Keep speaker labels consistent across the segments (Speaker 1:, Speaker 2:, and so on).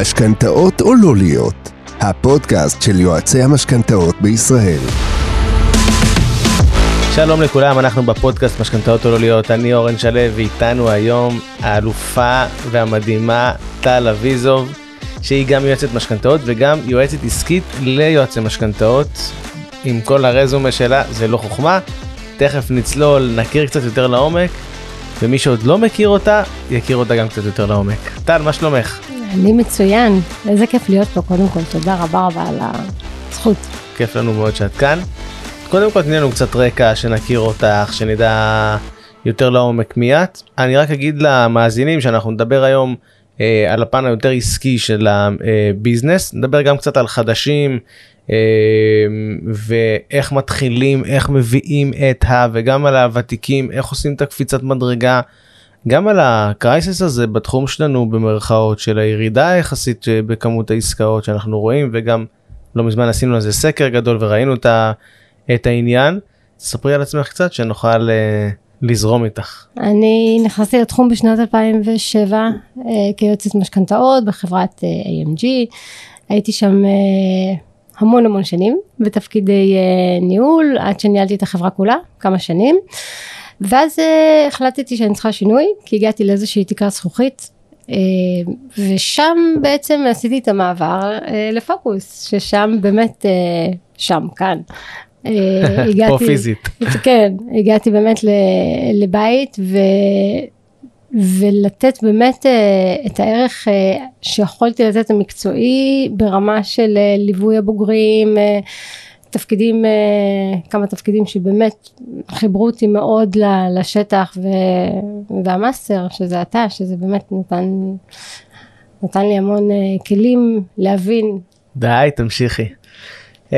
Speaker 1: משכנתאות או לא להיות, הפודקאסט של יועצי המשכנתאות בישראל.
Speaker 2: שלום לכולם, אנחנו בפודקאסט משכנתאות או לא להיות, אני אורן שלו ואיתנו היום האלופה והמדהימה טל אביזוב, שהיא גם יועצת משכנתאות וגם יועצת עסקית ליועצי משכנתאות. עם כל הרזומה שלה זה לא חוכמה, תכף נצלול, נכיר קצת יותר לעומק, ומי שעוד לא מכיר אותה, יכיר אותה גם קצת יותר לעומק. טל, מה שלומך?
Speaker 3: אני מצוין, איזה כיף להיות פה, קודם כל, תודה רבה רבה על הזכות.
Speaker 2: כיף לנו מאוד שאת כאן. קודם כל תני לנו קצת רקע, שנכיר אותך, שנדע יותר לעומק מי את. אני רק אגיד למאזינים שאנחנו נדבר היום אה, על הפן היותר עסקי של הביזנס, נדבר גם קצת על חדשים. אה, ואיך מתחילים, איך מביאים את ה... וגם על הוותיקים, איך עושים את הקפיצת מדרגה. גם על הקרייסס הזה בתחום שלנו במרכאות של הירידה היחסית בכמות העסקאות שאנחנו רואים וגם לא מזמן עשינו לזה סקר גדול וראינו את, ה, את העניין. ספרי על עצמך קצת שנוכל uh, לזרום איתך.
Speaker 3: אני נכנסתי לתחום בשנת 2007 uh, כיועצת משכנתאות בחברת AMG. הייתי שם המון המון שנים בתפקידי ניהול עד שניהלתי את החברה כולה כמה שנים. ואז uh, החלטתי שאני צריכה שינוי כי הגעתי לאיזושהי תקרת זכוכית uh, ושם בעצם עשיתי את המעבר uh, לפוקוס ששם באמת שם כאן.
Speaker 2: הגעתי, פה פיזית.
Speaker 3: כן, הגעתי באמת לבית ו, ולתת באמת את הערך שיכולתי לתת המקצועי ברמה של ליווי הבוגרים, תפקידים, uh, כמה תפקידים שבאמת חיברו אותי מאוד לשטח ו, והמאסטר שזה אתה, שזה באמת נתן, נתן לי המון uh, כלים להבין.
Speaker 2: די, תמשיכי. Uh,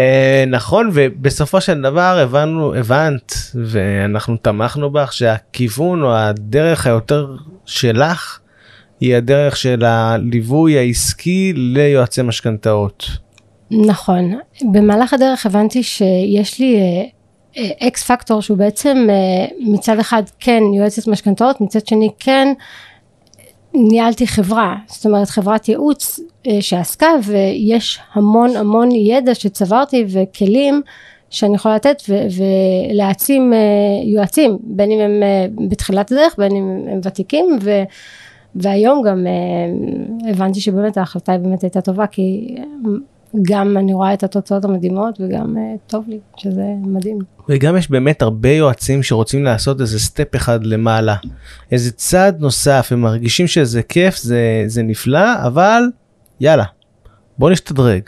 Speaker 2: נכון ובסופו של דבר הבנו הבנת ואנחנו תמכנו בך שהכיוון או הדרך היותר שלך היא הדרך של הליווי העסקי ליועצי משכנתאות.
Speaker 3: נכון. במהלך הדרך הבנתי שיש לי אקס uh, פקטור שהוא בעצם uh, מצד אחד כן יועצת משכנתאות מצד שני כן ניהלתי חברה, זאת אומרת חברת ייעוץ אה, שעסקה ויש המון המון ידע שצברתי וכלים שאני יכולה לתת ולהעצים אה, יועצים בין אם הם אה, בתחילת הדרך בין אם הם ותיקים ו, והיום גם הבנתי שבאמת ההחלטה באמת הייתה טובה כי גם אני רואה את התוצאות המדהימות וגם טוב לי שזה מדהים.
Speaker 2: וגם יש באמת הרבה יועצים שרוצים לעשות איזה סטפ אחד למעלה איזה צעד נוסף הם מרגישים שזה כיף זה זה נפלא אבל יאללה בוא נשתדרג.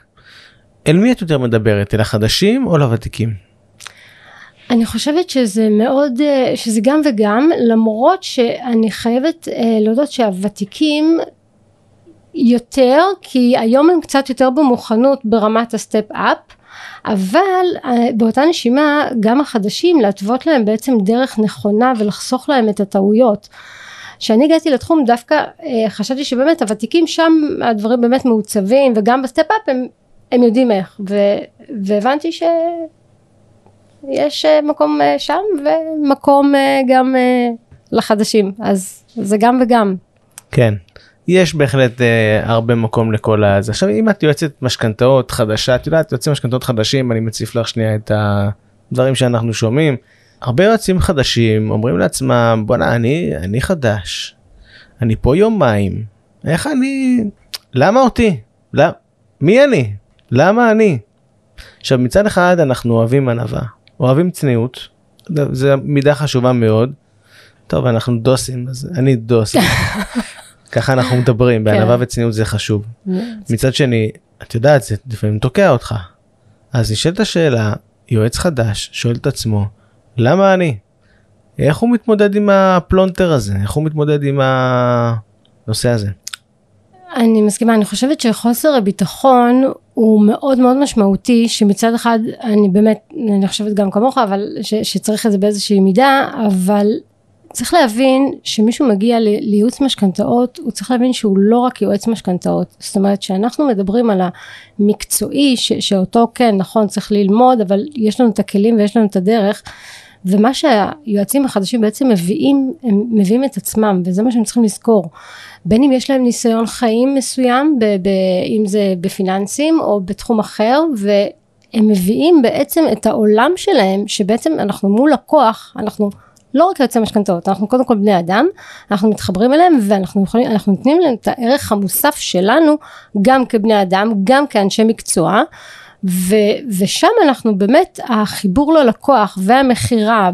Speaker 2: אל מי את יותר מדברת אל החדשים או לוותיקים?
Speaker 3: אני חושבת שזה מאוד שזה גם וגם למרות שאני חייבת להודות שהוותיקים יותר כי היום הם קצת יותר במוכנות ברמת ה step up אבל אה, באותה נשימה גם החדשים להתוות להם בעצם דרך נכונה ולחסוך להם את הטעויות. כשאני הגעתי לתחום דווקא אה, חשבתי שבאמת הוותיקים שם הדברים באמת מעוצבים וגם ב step-up הם, הם יודעים איך. ו, והבנתי שיש אה, מקום שם ומקום גם לחדשים. אז זה גם וגם.
Speaker 2: כן יש בהחלט אה, הרבה מקום לכל הזה עכשיו אם את יועצת משכנתאות חדשה את יודעת יועצים משכנתאות חדשים אני מציף לך שנייה את הדברים שאנחנו שומעים. הרבה יועצים חדשים אומרים לעצמם בואנה אני אני חדש. אני פה יומיים. איך אני למה אותי? למה מי אני? למה אני. עכשיו מצד אחד אנחנו אוהבים ענווה אוהבים צניעות. זה מידה חשובה מאוד. טוב אנחנו דוסים אז אני דוס ככה אנחנו מדברים בענווה כן. וצניעות זה חשוב. מצד שני את יודעת זה לפעמים תוקע אותך. אז נשאלת השאלה יועץ חדש שואל את עצמו למה אני? איך הוא מתמודד עם הפלונטר הזה איך הוא מתמודד עם הנושא הזה.
Speaker 3: אני מסכימה אני חושבת שחוסר הביטחון הוא מאוד מאוד משמעותי שמצד אחד אני באמת אני חושבת גם כמוך אבל ש, שצריך את זה באיזושהי מידה אבל צריך להבין שמישהו מגיע לייעוץ משכנתאות הוא צריך להבין שהוא לא רק יועץ משכנתאות זאת אומרת שאנחנו מדברים על המקצועי ש, שאותו כן נכון צריך ללמוד אבל יש לנו את הכלים ויש לנו את הדרך ומה שהיועצים החדשים בעצם מביאים, הם מביאים את עצמם, וזה מה שהם צריכים לזכור. בין אם יש להם ניסיון חיים מסוים, ב, ב, אם זה בפיננסים או בתחום אחר, והם מביאים בעצם את העולם שלהם, שבעצם אנחנו מול לקוח, אנחנו לא רק יועצי משכנתאות, אנחנו קודם כל בני אדם, אנחנו מתחברים אליהם ואנחנו יכולים, אנחנו נותנים להם את הערך המוסף שלנו, גם כבני אדם, גם כאנשי מקצוע. ו, ושם אנחנו באמת החיבור ללקוח והמכירה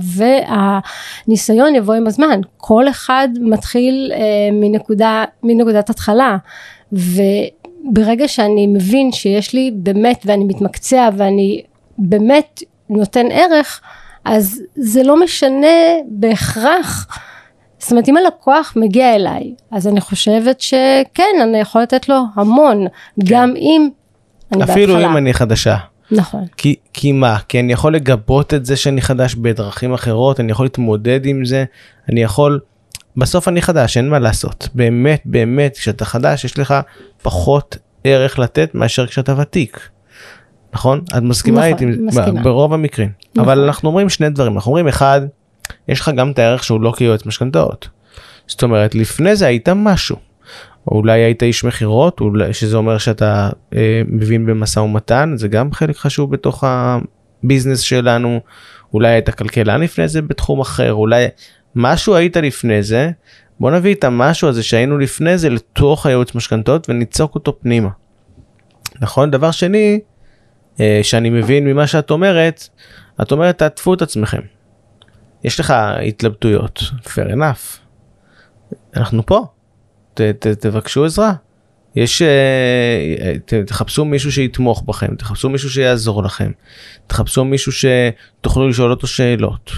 Speaker 3: והניסיון יבוא עם הזמן כל אחד מתחיל אה, מנקודה מנקודת התחלה וברגע שאני מבין שיש לי באמת ואני מתמקצע ואני באמת נותן ערך אז זה לא משנה בהכרח זאת אומרת אם הלקוח מגיע אליי אז אני חושבת שכן אני יכול לתת לו המון כן. גם אם אני
Speaker 2: אפילו בהתחלה. אם אני חדשה.
Speaker 3: נכון.
Speaker 2: כי, כי מה? כי אני יכול לגבות את זה שאני חדש בדרכים אחרות, אני יכול להתמודד עם זה, אני יכול... בסוף אני חדש, אין מה לעשות. באמת, באמת, כשאתה חדש יש לך פחות ערך לתת מאשר כשאתה ותיק. נכון? את מסכימה נכון, איתי? מסכימה. ברוב המקרים. נכון. אבל אנחנו אומרים שני דברים. אנחנו אומרים, אחד, יש לך גם את הערך שהוא לא כיועץ משכנתאות. זאת אומרת, לפני זה היית משהו. או אולי היית איש מכירות, שזה אומר שאתה אה, מבין במשא ומתן, זה גם חלק חשוב בתוך הביזנס שלנו. אולי היית כלכלן לפני זה בתחום אחר, אולי משהו היית לפני זה, בוא נביא את המשהו הזה שהיינו לפני זה לתוך הייעוץ משכנתות וניצוק אותו פנימה. נכון? דבר שני, אה, שאני מבין ממה שאת אומרת, את אומרת תעטפו את עצמכם. יש לך התלבטויות, fair enough. אנחנו פה. ת, ת, תבקשו עזרה. יש, אה, ת, תחפשו מישהו שיתמוך בכם, תחפשו מישהו שיעזור לכם, תחפשו מישהו שתוכלו לשאול אותו שאלות.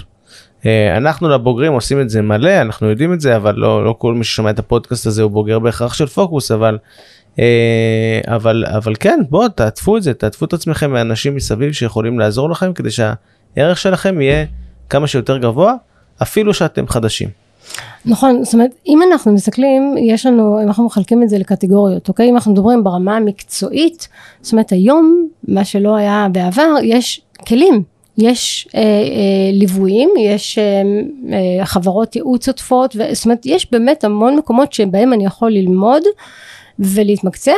Speaker 2: אה, אנחנו לבוגרים עושים את זה מלא, אנחנו יודעים את זה, אבל לא, לא כל מי ששומע את הפודקאסט הזה הוא בוגר בהכרח של פוקוס, אבל, אבל, אבל כן, בואו תעטפו את זה, תעטפו את עצמכם מאנשים מסביב שיכולים לעזור לכם כדי שהערך שלכם יהיה כמה שיותר גבוה, אפילו שאתם חדשים.
Speaker 3: נכון, זאת אומרת, אם אנחנו מסתכלים, יש לנו, אם אנחנו מחלקים את זה לקטגוריות, אוקיי? אם אנחנו מדברים ברמה המקצועית, זאת אומרת, היום, מה שלא היה בעבר, יש כלים. יש אה, אה, ליוויים, יש אה, אה, חברות ייעוץ עוטפות, זאת אומרת, יש באמת המון מקומות שבהם אני יכול ללמוד ולהתמקצע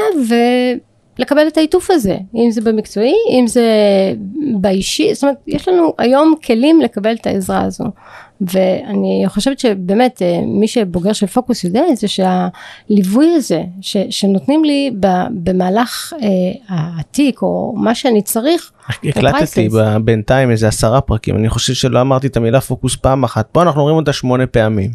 Speaker 3: ולקבל את העיטוף הזה, אם זה במקצועי, אם זה באישי, זאת אומרת, יש לנו היום כלים לקבל את העזרה הזו. ואני חושבת שבאמת אה, מי שבוגר של פוקוס יודע את זה שהליווי הזה ש, שנותנים לי במהלך אה, התיק או מה שאני צריך.
Speaker 2: הקלטתי בינתיים איזה עשרה פרקים אני חושב שלא אמרתי את המילה פוקוס פעם אחת פה אנחנו רואים אותה שמונה פעמים.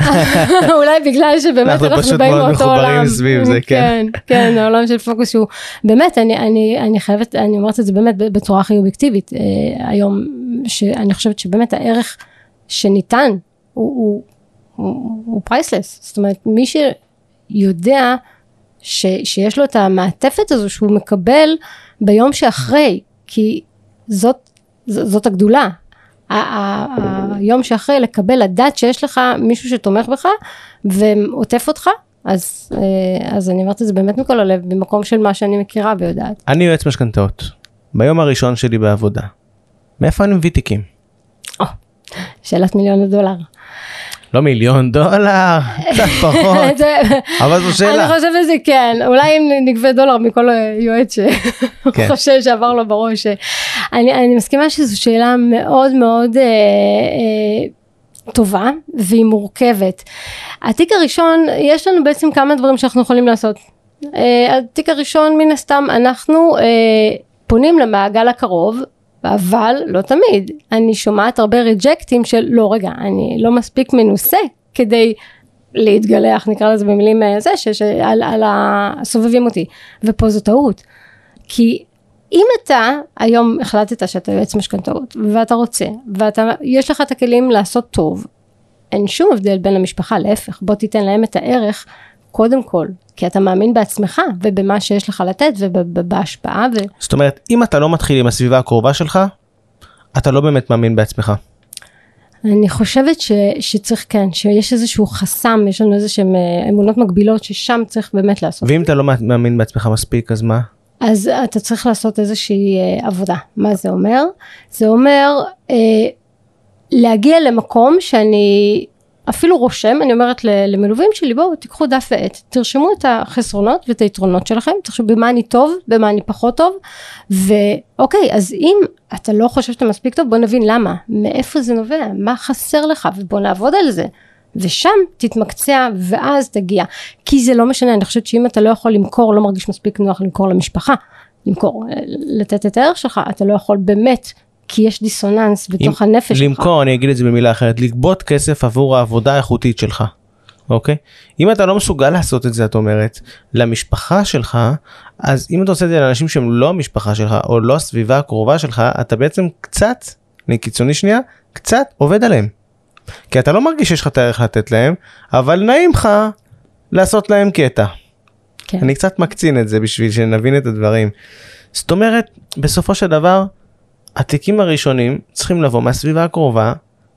Speaker 3: אולי בגלל שבאמת אנחנו באים מאותו עולם.
Speaker 2: סביב זה, כן.
Speaker 3: כן, כן, העולם של פוקוס שהוא באמת אני, אני, אני חייבת אני אומרת את זה באמת בצורה הכי אובייקטיבית אה, היום שאני חושבת שבאמת הערך. שניתן הוא, הוא, הוא, priceless, זאת אומרת מי שיודע ש, שיש לו את המעטפת הזו שהוא מקבל ביום שאחרי, כי זאת, זאת הגדולה. היום שאחרי לקבל לדעת שיש לך מישהו שתומך בך ועוטף אותך אז, אה, אז אני אומרת את זה באמת מכל הלב במקום של מה שאני מכירה ויודעת.
Speaker 2: אני יועץ משכנתאות ביום הראשון שלי בעבודה. מאיפה אני מביא תיקים?
Speaker 3: שאלת מיליון הדולר.
Speaker 2: לא מיליון דולר, קצת פחות, אבל זו שאלה.
Speaker 3: אני חושבת שזה כן, אולי אם נגבה דולר מכל יועץ שחושב כן. שעבר לו בראש. אני, אני מסכימה שזו שאלה מאוד מאוד אה, אה, טובה והיא מורכבת. התיק הראשון, יש לנו בעצם כמה דברים שאנחנו יכולים לעשות. אה, התיק הראשון מן הסתם אנחנו אה, פונים למעגל הקרוב אבל לא תמיד. אני שומעת הרבה ריג'קטים של לא רגע, אני לא מספיק מנוסה כדי להתגלח, נקרא לזה במילים אה, זה, שעל על הסובבים אותי. ופה זו טעות. כי אם אתה היום החלטת שאתה יועץ משכנתאות ואתה רוצה ואתה יש לך את הכלים לעשות טוב אין שום הבדל בין המשפחה להפך בוא תיתן להם את הערך קודם כל כי אתה מאמין בעצמך ובמה שיש לך לתת ובהשפעה. ו...
Speaker 2: זאת אומרת, אם אתה לא מתחיל עם הסביבה הקרובה שלך, אתה לא באמת מאמין בעצמך.
Speaker 3: אני חושבת ש, שצריך כן, שיש איזשהו חסם, יש לנו איזה שהם אה, אמונות מגבילות ששם צריך באמת לעשות.
Speaker 2: ואם אתה לא מאמין בעצמך מספיק, אז מה?
Speaker 3: אז אתה צריך לעשות איזושהי אה, עבודה. מה זה אומר? זה אומר אה, להגיע למקום שאני אפילו רושם, אני אומרת למלווים שלי בואו תיקחו דף ועט, תרשמו את החסרונות ואת היתרונות שלכם, תחשבו במה אני טוב, במה אני פחות טוב, ואוקיי אז אם אתה לא חושב שאתה מספיק טוב בוא נבין למה, מאיפה זה נובע, מה חסר לך ובוא נעבוד על זה. ושם תתמקצע ואז תגיע כי זה לא משנה אני חושבת שאם אתה לא יכול למכור לא מרגיש מספיק נוח למכור למשפחה למכור לתת את הערך שלך אתה לא יכול באמת כי יש דיסוננס בתוך
Speaker 2: אם,
Speaker 3: הנפש
Speaker 2: שלך. למכור אני אגיד את זה במילה אחרת לגבות כסף עבור העבודה האיכותית שלך. אוקיי? אם אתה לא מסוגל לעשות את זה את אומרת למשפחה שלך אז אם אתה עושה את זה לאנשים שהם לא המשפחה שלך או לא הסביבה הקרובה שלך אתה בעצם קצת, אני קיצוני שנייה, קצת עובד עליהם. כי אתה לא מרגיש שיש לך את הערך לתת להם, אבל נעים לך לעשות להם קטע. כן. אני קצת מקצין את זה בשביל שנבין את הדברים. זאת אומרת, בסופו של דבר, התיקים הראשונים צריכים לבוא מהסביבה הקרובה,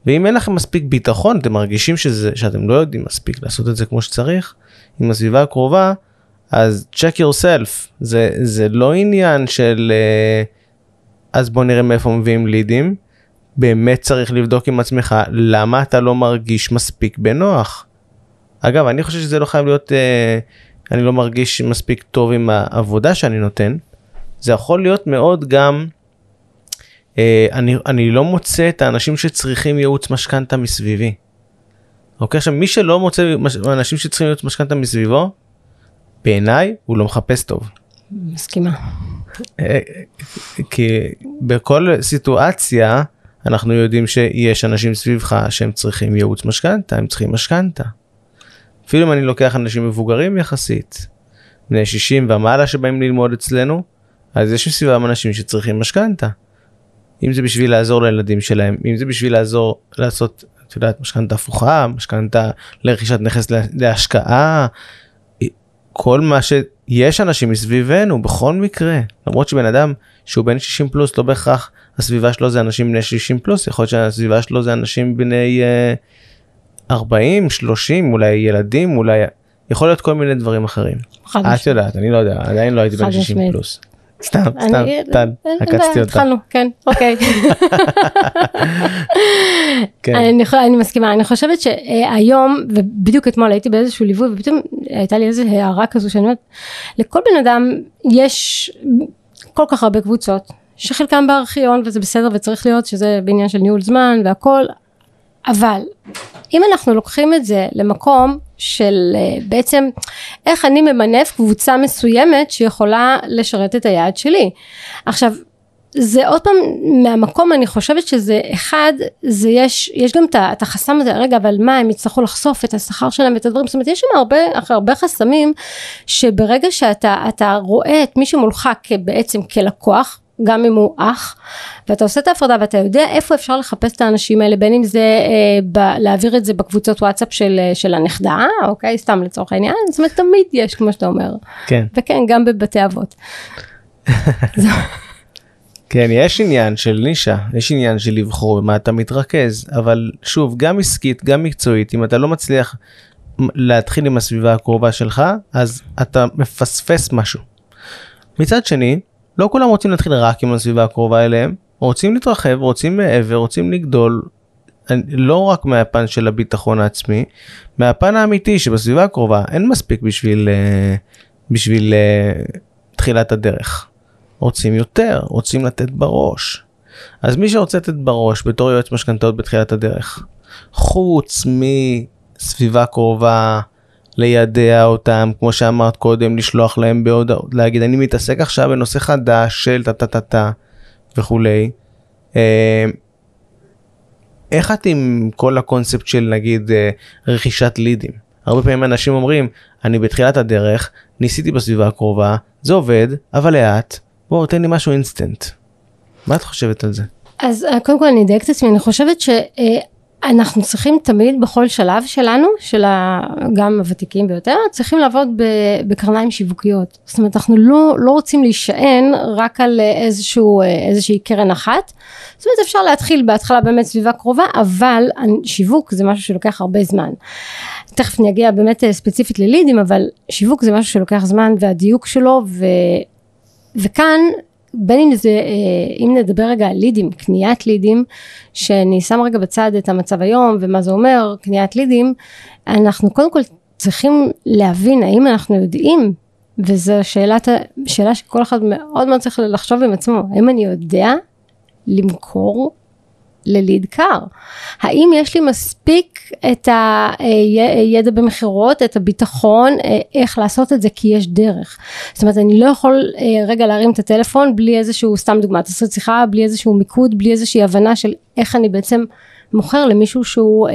Speaker 2: ואם אין לכם מספיק ביטחון, אתם מרגישים שזה, שאתם לא יודעים מספיק לעשות את זה כמו שצריך, עם הסביבה הקרובה, אז check yourself, זה, זה לא עניין של uh, אז בוא נראה מאיפה מביאים לידים, באמת צריך לבדוק עם עצמך למה אתה לא מרגיש מספיק בנוח. אגב, אני חושב שזה לא חייב להיות, אה, אני לא מרגיש מספיק טוב עם העבודה שאני נותן. זה יכול להיות מאוד גם, אה, אני, אני לא מוצא את האנשים שצריכים ייעוץ משכנתה מסביבי. אוקיי, עכשיו מי שלא מוצא אנשים שצריכים ייעוץ משכנתה מסביבו, בעיניי הוא לא מחפש טוב.
Speaker 3: מסכימה.
Speaker 2: אה, כי בכל סיטואציה, אנחנו יודעים שיש אנשים סביבך שהם צריכים ייעוץ משכנתה, הם צריכים משכנתה. אפילו אם אני לוקח אנשים מבוגרים יחסית, בני 60 ומעלה שבאים ללמוד אצלנו, אז יש מסביבם אנשים שצריכים משכנתה. אם זה בשביל לעזור לילדים שלהם, אם זה בשביל לעזור לעשות, את יודעת, משכנתה הפוכה, משכנתה לרכישת נכס להשקעה, כל מה שיש אנשים מסביבנו בכל מקרה, למרות שבן אדם שהוא בן 60 פלוס לא בהכרח הסביבה שלו זה אנשים בני 60 פלוס, יכול להיות שהסביבה שלו זה אנשים בני uh, 40, 30, אולי ילדים, אולי יכול להיות כל מיני דברים אחרים. את יודעת, אני לא יודע, עדיין לא הייתי בן 60 פלוס. סתם, סתם, טל, עקצתי אותה.
Speaker 3: התחלנו, כן, אוקיי. כן. אני מסכימה, אני חושבת שהיום, ובדיוק אתמול הייתי באיזשהו ליווי, ופתאום הייתה לי איזו הערה כזו שאני אומרת, לכל בן אדם יש כל כך הרבה קבוצות, שחלקם בארכיון וזה בסדר וצריך להיות שזה בעניין של ניהול זמן והכל אבל אם אנחנו לוקחים את זה למקום של אה, בעצם איך אני ממנף קבוצה מסוימת שיכולה לשרת את היעד שלי. עכשיו זה עוד פעם מהמקום אני חושבת שזה אחד זה יש יש גם את החסם הזה רגע אבל מה הם יצטרכו לחשוף את השכר שלהם ואת הדברים זאת אומרת יש שם הרבה הרבה חסמים שברגע שאתה רואה את מי שמולך בעצם כלקוח גם אם הוא אח ואתה עושה את ההפרדה ואתה יודע איפה אפשר לחפש את האנשים האלה בין אם זה אה, ב- להעביר את זה בקבוצות וואטסאפ של, אה, של הנכדה אוקיי? סתם לצורך העניין. זאת אומרת תמיד יש כמו שאתה אומר.
Speaker 2: כן.
Speaker 3: וכן גם בבתי אבות.
Speaker 2: כן יש עניין של נישה יש עניין של לבחור במה אתה מתרכז אבל שוב גם עסקית גם מקצועית אם אתה לא מצליח להתחיל עם הסביבה הקרובה שלך אז אתה מפספס משהו. מצד שני לא כולם רוצים להתחיל רק עם הסביבה הקרובה אליהם, רוצים להתרחב, רוצים מעבר, רוצים לגדול, לא רק מהפן של הביטחון העצמי, מהפן האמיתי שבסביבה הקרובה אין מספיק בשביל, אה, בשביל אה, תחילת הדרך. רוצים יותר, רוצים לתת בראש. אז מי שרוצה לתת בראש בתור יועץ משכנתאות בתחילת הדרך, חוץ מסביבה קרובה, לידע אותם כמו שאמרת קודם לשלוח להם בהודעות להגיד אני מתעסק עכשיו בנושא חדש של טה טה טה טה וכולי. אה, איך את עם כל הקונספט של נגיד אה, רכישת לידים הרבה פעמים אנשים אומרים אני בתחילת הדרך ניסיתי בסביבה הקרובה זה עובד אבל לאט בוא תן לי משהו אינסטנט. מה את חושבת על זה?
Speaker 3: אז אה, קודם כל אני אדייק את עצמי אני חושבת ש... אנחנו צריכים תמיד בכל שלב שלנו, של גם הוותיקים ביותר, צריכים לעבוד בקרניים שיווקיות. זאת אומרת, אנחנו לא, לא רוצים להישען רק על איזשהו, איזושהי קרן אחת. זאת אומרת, אפשר להתחיל בהתחלה באמת סביבה קרובה, אבל שיווק זה משהו שלוקח הרבה זמן. תכף אני אגיע באמת ספציפית ללידים, אבל שיווק זה משהו שלוקח זמן והדיוק שלו, ו, וכאן בין אם זה, אה, אם נדבר רגע על לידים, קניית לידים, שאני שם רגע בצד את המצב היום ומה זה אומר, קניית לידים, אנחנו קודם כל צריכים להבין האם אנחנו יודעים, וזו שאלת, שאלה שכל אחד מאוד מאוד צריך לחשוב עם עצמו, האם אני יודע למכור לליד קר. האם יש לי מספיק את הידע במכירות, את הביטחון, אה, איך לעשות את זה, כי יש דרך. זאת אומרת, אני לא יכול אה, רגע להרים את הטלפון בלי איזשהו, סתם דוגמא, תעשו שיחה, בלי איזשהו מיקוד, בלי איזושהי הבנה של איך אני בעצם מוכר למישהו שהוא אה,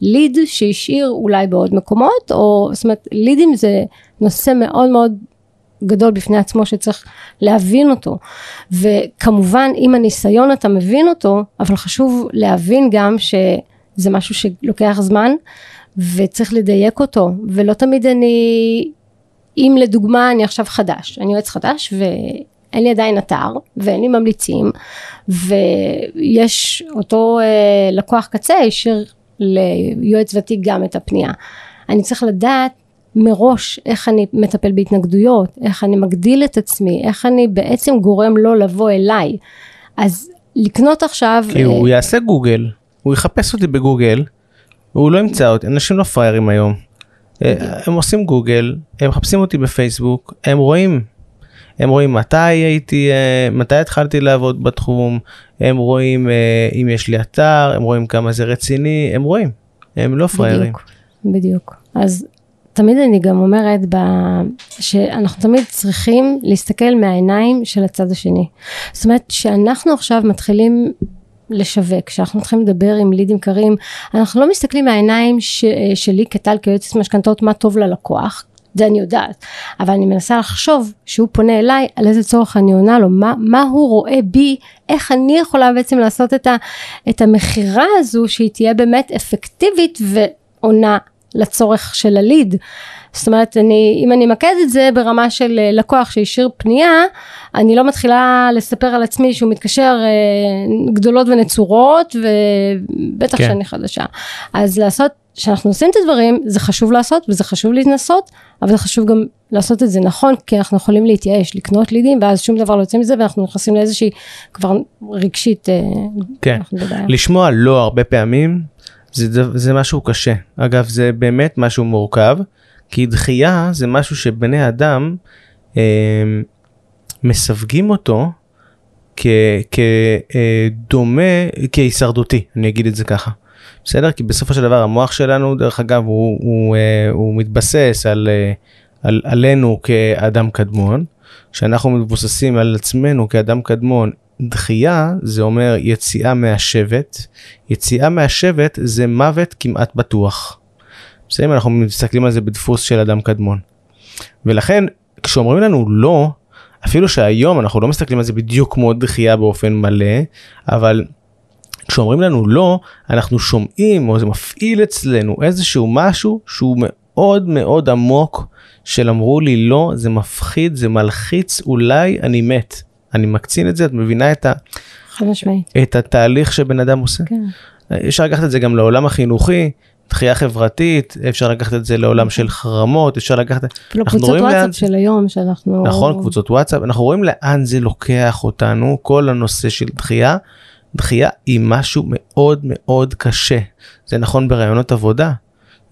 Speaker 3: ליד שהשאיר אולי בעוד מקומות, או זאת אומרת, לידים זה נושא מאוד מאוד גדול בפני עצמו שצריך להבין אותו. וכמובן עם הניסיון אתה מבין אותו אבל חשוב להבין גם שזה משהו שלוקח זמן וצריך לדייק אותו. ולא תמיד אני אם לדוגמה אני עכשיו חדש. אני יועץ חדש ואין לי עדיין אתר ואין לי ממליצים ויש אותו אה, לקוח קצה השאיר ליועץ ותיק גם את הפנייה. אני צריך לדעת מראש איך אני מטפל בהתנגדויות, איך אני מגדיל את עצמי, איך אני בעצם גורם לו לבוא אליי. אז לקנות עכשיו...
Speaker 2: כי הוא אה, יעשה גוגל, הוא יחפש אותי בגוגל, והוא לא ימצא אותי, אנשים לא פראיירים היום. אה, הם עושים גוגל, הם מחפשים אותי בפייסבוק, הם רואים, הם רואים מתי הייתי, אה, מתי התחלתי לעבוד בתחום, הם רואים אם יש לי אתר, הם רואים כמה זה רציני, הם רואים, הם לא פראיירים.
Speaker 3: בדיוק, בדיוק. אז תמיד אני גם אומרת ב... שאנחנו תמיד צריכים להסתכל מהעיניים של הצד השני. זאת אומרת שאנחנו עכשיו מתחילים לשווק, כשאנחנו מתחילים לדבר עם לידים קרים, אנחנו לא מסתכלים מהעיניים ש... שלי כטל כיועצת משכנתאות מה טוב ללקוח, זה אני יודעת, אבל אני מנסה לחשוב שהוא פונה אליי על איזה צורך אני עונה לו, מה, מה הוא רואה בי, איך אני יכולה בעצם לעשות את, את המכירה הזו שהיא תהיה באמת אפקטיבית ועונה לצורך של הליד. זאת אומרת, אני, אם אני אמקד את זה ברמה של אה, לקוח שהשאיר פנייה, אני לא מתחילה לספר על עצמי שהוא מתקשר אה, גדולות ונצורות, ובטח כן. שאני חדשה. אז לעשות, כשאנחנו עושים את הדברים, זה חשוב לעשות וזה חשוב להתנסות, אבל זה חשוב גם לעשות את זה נכון, כי אנחנו יכולים להתייאש, לקנות לידים, ואז שום דבר לא יוצא מזה, ואנחנו נכנסים לאיזושהי כבר רגשית, אה,
Speaker 2: כן, לשמוע לא הרבה פעמים, זה, זה משהו קשה. אגב, זה באמת משהו מורכב, כי דחייה זה משהו שבני אדם אה, מסווגים אותו כדומה, אה, כהישרדותי, אני אגיד את זה ככה. בסדר? כי בסופו של דבר המוח שלנו, דרך אגב, הוא, הוא, אה, הוא מתבסס על, אה, על, עלינו כאדם קדמון. כשאנחנו מבוססים על עצמנו כאדם קדמון דחייה זה אומר יציאה מהשבט, יציאה מהשבט זה מוות כמעט בטוח. בסדר? אנחנו מסתכלים על זה בדפוס של אדם קדמון. ולכן כשאומרים לנו לא, אפילו שהיום אנחנו לא מסתכלים על זה בדיוק כמו דחייה באופן מלא, אבל כשאומרים לנו לא, אנחנו שומעים או זה מפעיל אצלנו איזשהו משהו שהוא מאוד מאוד עמוק של אמרו לי לא, זה מפחיד, זה מלחיץ, אולי אני מת. אני מקצין את זה, את מבינה את, ה... את התהליך שבן אדם עושה. כן. אפשר לקחת את זה גם לעולם החינוכי, דחייה חברתית, אפשר לקחת את זה לעולם של חרמות, אפשר לקחת...
Speaker 3: אפילו קבוצות וואטסאפ לאן... של היום שאנחנו...
Speaker 2: נכון, קבוצות וואטסאפ, אנחנו רואים לאן זה לוקח אותנו, כל הנושא של דחייה. דחייה היא משהו מאוד מאוד קשה. זה נכון ברעיונות עבודה,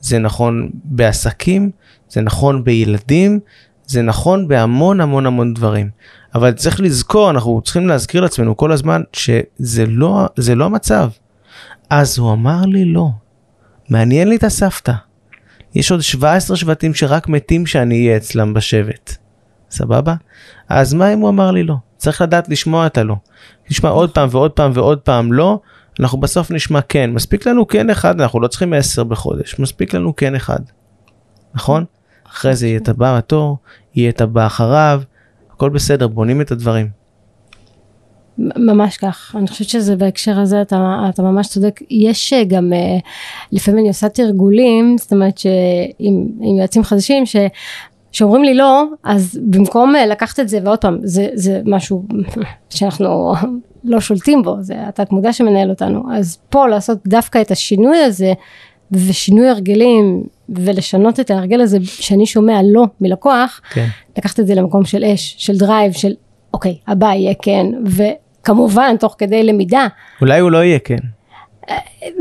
Speaker 2: זה נכון בעסקים, זה נכון בילדים, זה נכון בהמון המון המון דברים. אבל צריך לזכור, אנחנו צריכים להזכיר לעצמנו כל הזמן שזה לא, לא המצב. אז הוא אמר לי לא. מעניין לי את הסבתא. יש עוד 17 שבטים שרק מתים שאני אהיה אצלם בשבט. סבבה? אז מה אם הוא אמר לי לא? צריך לדעת לשמוע את הלא. נשמע עוד פעם ועוד פעם ועוד פעם לא, אנחנו בסוף נשמע כן. מספיק לנו כן אחד, אנחנו לא צריכים 10 בחודש, מספיק לנו כן אחד. נכון? אחרי זה יהיה את הבא בתור, יהיה את הבא אחריו, הכל בסדר, בונים את הדברים.
Speaker 3: ממש כך, אני חושבת שזה בהקשר הזה אתה, אתה ממש צודק, יש אה, גם, אה, לפעמים אני עושה תרגולים, זאת אומרת שעם יועצים חדשים, ש, שאומרים לי לא, אז במקום אה, לקחת את זה, ועוד פעם, זה, זה משהו שאנחנו לא שולטים בו, זה התת מודע שמנהל אותנו, אז פה לעשות דווקא את השינוי הזה, ושינוי הרגלים ולשנות את ההרגל הזה שאני שומע לא מלקוח, כן. לקחת את זה למקום של אש, של drive, של אוקיי, הבא יהיה כן, וכמובן תוך כדי למידה.
Speaker 2: אולי הוא לא יהיה כן.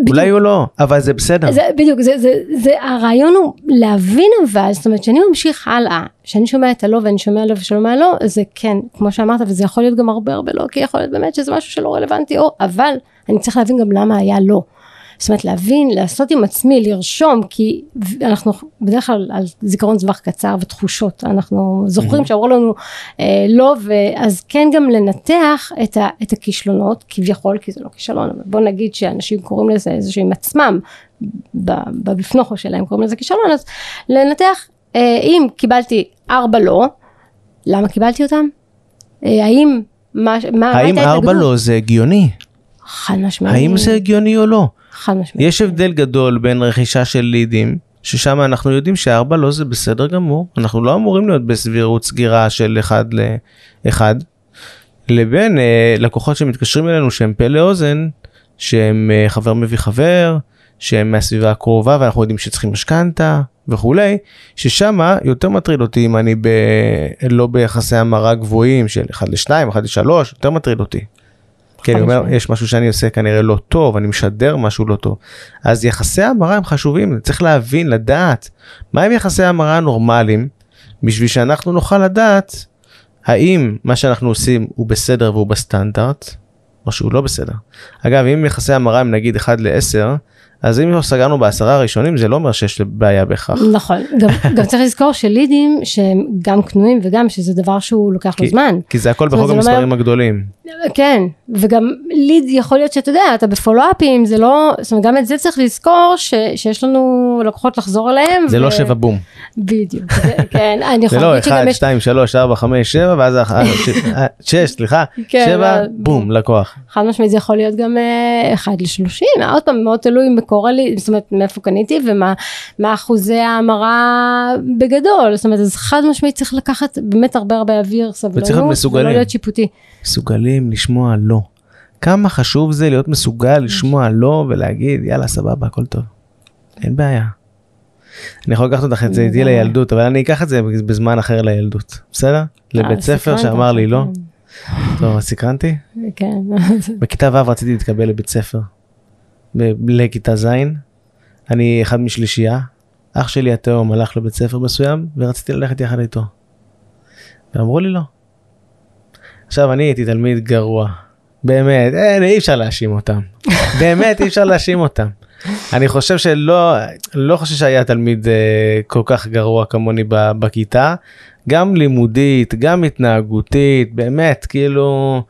Speaker 2: אולי הוא לא, אבל זה בסדר.
Speaker 3: זה בדיוק, זה, זה, זה, הרעיון הוא להבין אבל, זאת אומרת שאני ממשיך הלאה, שאני שומע את הלא ואני שומע לא ושומע לא, זה כן, כמו שאמרת, וזה יכול להיות גם הרבה הרבה לא, כי יכול להיות באמת שזה משהו שלא רלוונטי, או, אבל אני צריך להבין גם למה היה לא. זאת אומרת להבין, לעשות עם עצמי, לרשום, כי אנחנו בדרך כלל על זיכרון טווח קצר ותחושות, אנחנו זוכרים שאמרו לנו אה, לא, ואז כן גם לנתח את, ה, את הכישלונות, כביכול, כי זה לא כישלון, אבל בוא נגיד שאנשים קוראים לזה איזשהו עם עצמם, בבפנוכו שלהם קוראים לזה כישלון, אז לנתח אה, אם קיבלתי ארבע לא, למה קיבלתי אותם? אה, האם מה, מה,
Speaker 2: האם ארבע לא זה הגיוני?
Speaker 3: חד משמעית.
Speaker 2: האם זה הגיוני או לא?
Speaker 3: חד משמעית.
Speaker 2: יש הבדל גדול בין רכישה של לידים, ששם אנחנו יודעים שארבע לא זה בסדר גמור, אנחנו לא אמורים להיות בסבירות סגירה של אחד לאחד, לבין אה, לקוחות שמתקשרים אלינו שהם פה לאוזן, שהם אה, חבר מביא חבר, שהם מהסביבה הקרובה ואנחנו יודעים שצריכים משכנתה וכולי, ששם יותר מטריד אותי אם אני ב... לא ביחסי המרה גבוהים של 1 ל-2, 1 ל-3, יותר מטריד אותי. כי אני אומר, יש משהו שאני עושה כנראה לא טוב, אני משדר משהו לא טוב. אז יחסי המרה הם חשובים, צריך להבין, לדעת, מהם יחסי המרה הנורמליים, בשביל שאנחנו נוכל לדעת האם מה שאנחנו עושים הוא בסדר והוא בסטנדרט, או שהוא לא בסדר. אגב, אם יחסי המרה הם נגיד 1 ל-10, אז אם לא סגרנו בעשרה הראשונים זה לא אומר שיש בעיה בהכרח.
Speaker 3: נכון, גם, גם צריך לזכור שלידים שהם גם קנויים וגם שזה דבר שהוא לוקח
Speaker 2: כי,
Speaker 3: לו זמן.
Speaker 2: כי זה הכל בחוק המספרים אומר, הגדולים.
Speaker 3: כן, וגם ליד יכול להיות שאתה יודע, אתה בפולו-אפים, זה לא, זאת אומרת גם את זה צריך לזכור ש, שיש לנו לקוחות לחזור אליהם.
Speaker 2: זה לא ו... לא שבע בום.
Speaker 3: בדיוק, זה, כן, אני
Speaker 2: יכולה להגיד שגם... זה לא 1, 2, 3, 4, 5, 7 ואז 6, אה, סליחה, 7, כן, בום, לקוח.
Speaker 3: חד משמעית זה יכול להיות גם 1 אה, ל-30, עוד פעם מאוד תלוי מקור לי, זאת אומרת מאיפה קניתי ומה אחוזי ההמרה בגדול, זאת אומרת אז חד משמעית צריך לקחת באמת הרבה הרבה אוויר, סבלנות, ולא להיות שיפוטי.
Speaker 2: מסוגלים לשמוע לא. כמה חשוב זה להיות מסוגל לשמוע לא ולהגיד יאללה סבבה הכל טוב. אין בעיה. אני יכול לקחת אותך את זה איתי לילדות אבל אני אקח את זה בזמן אחר לילדות בסדר? אה, לבית ספר שאמר לי לא. כן. טוב סקרנתי?
Speaker 3: כן.
Speaker 2: בכיתה ו' רציתי להתקבל לבית ספר. לכיתה ז', אני אחד משלישייה, אח שלי התאום הלך לבית ספר מסוים ורציתי ללכת יחד איתו. ואמרו לי לא. עכשיו אני הייתי תלמיד גרוע, באמת, אין, אי אפשר להאשים אותם, באמת אי אפשר להאשים אותם. אני חושב שלא, לא חושב שהיה תלמיד uh, כל כך גרוע כמוני בכיתה, גם לימודית, גם התנהגותית, באמת, כאילו,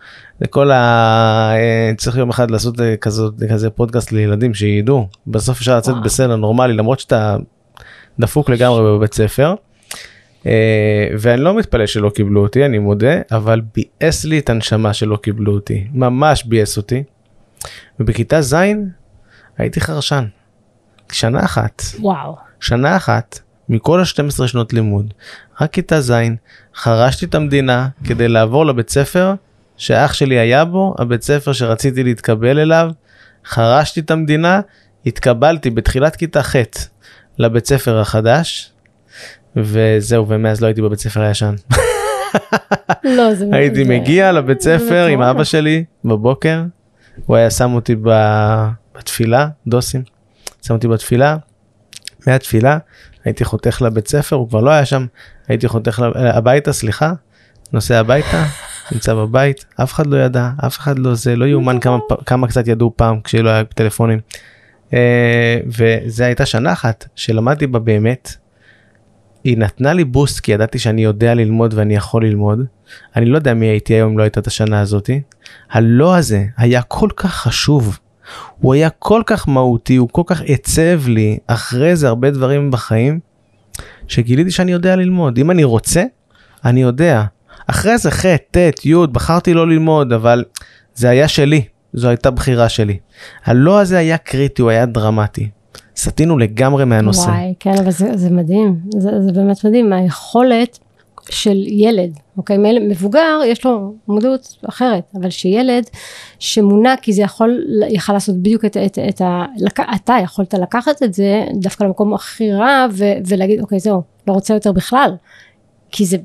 Speaker 2: לכל ה... אה, צריך יום אחד לעשות אה, כזאת, כזה פודקאסט לילדים שידעו, בסוף אפשר לצאת בסדר נורמלי, למרות שאתה דפוק לגמרי בבית ספר. אה, ואני לא מתפלא שלא קיבלו אותי, אני מודה, אבל ביאס לי את הנשמה שלא קיבלו אותי, ממש ביאס אותי. ובכיתה ז' הייתי חרשן. שנה אחת.
Speaker 3: וואו.
Speaker 2: שנה אחת מכל ה-12 שנות לימוד, רק כיתה ז', חרשתי את המדינה כדי לעבור לבית ספר שאח שלי היה בו, הבית ספר שרציתי להתקבל אליו, חרשתי את המדינה, התקבלתי בתחילת כיתה ח' לבית ספר החדש, וזהו, ומאז לא הייתי בבית ספר הישן.
Speaker 3: לא, זה...
Speaker 2: הייתי מגיע לבית ספר עם אבא שלי בבוקר, הוא היה שם אותי בתפילה, דוסים, שם אותי בתפילה, מהתפילה הייתי חותך לבית ספר, הוא כבר לא היה שם, הייתי חותך הביתה, סליחה, נוסע הביתה, נמצא בבית, אף אחד לא ידע, אף אחד לא זה, לא יאומן כמה, כמה קצת ידעו פעם כשלא היה טלפונים. Uh, וזה הייתה שנה אחת שלמדתי בה באמת. היא נתנה לי בוסט כי ידעתי שאני יודע ללמוד ואני יכול ללמוד. אני לא יודע מי הייתי היום אם לא הייתה את השנה הזאתי. הלא הזה היה כל כך חשוב. הוא היה כל כך מהותי, הוא כל כך עצב לי אחרי זה הרבה דברים בחיים, שגיליתי שאני יודע ללמוד. אם אני רוצה, אני יודע. אחרי זה ח', ט', י', בחרתי לא ללמוד, אבל זה היה שלי, זו הייתה בחירה שלי. הלא הזה היה קריטי, הוא היה דרמטי. סטינו לגמרי מהנושא.
Speaker 3: וואי, כן, אבל זה, זה מדהים, זה, זה באמת מדהים, היכולת של ילד, אוקיי, מבוגר יש לו מודעות אחרת, אבל שילד שמונע, כי זה יכול, יכל לעשות בדיוק את, את, את ה... אתה יכולת לקחת את זה דווקא למקום הכי רע ו, ולהגיד, אוקיי, זהו, לא רוצה יותר בכלל, כי זה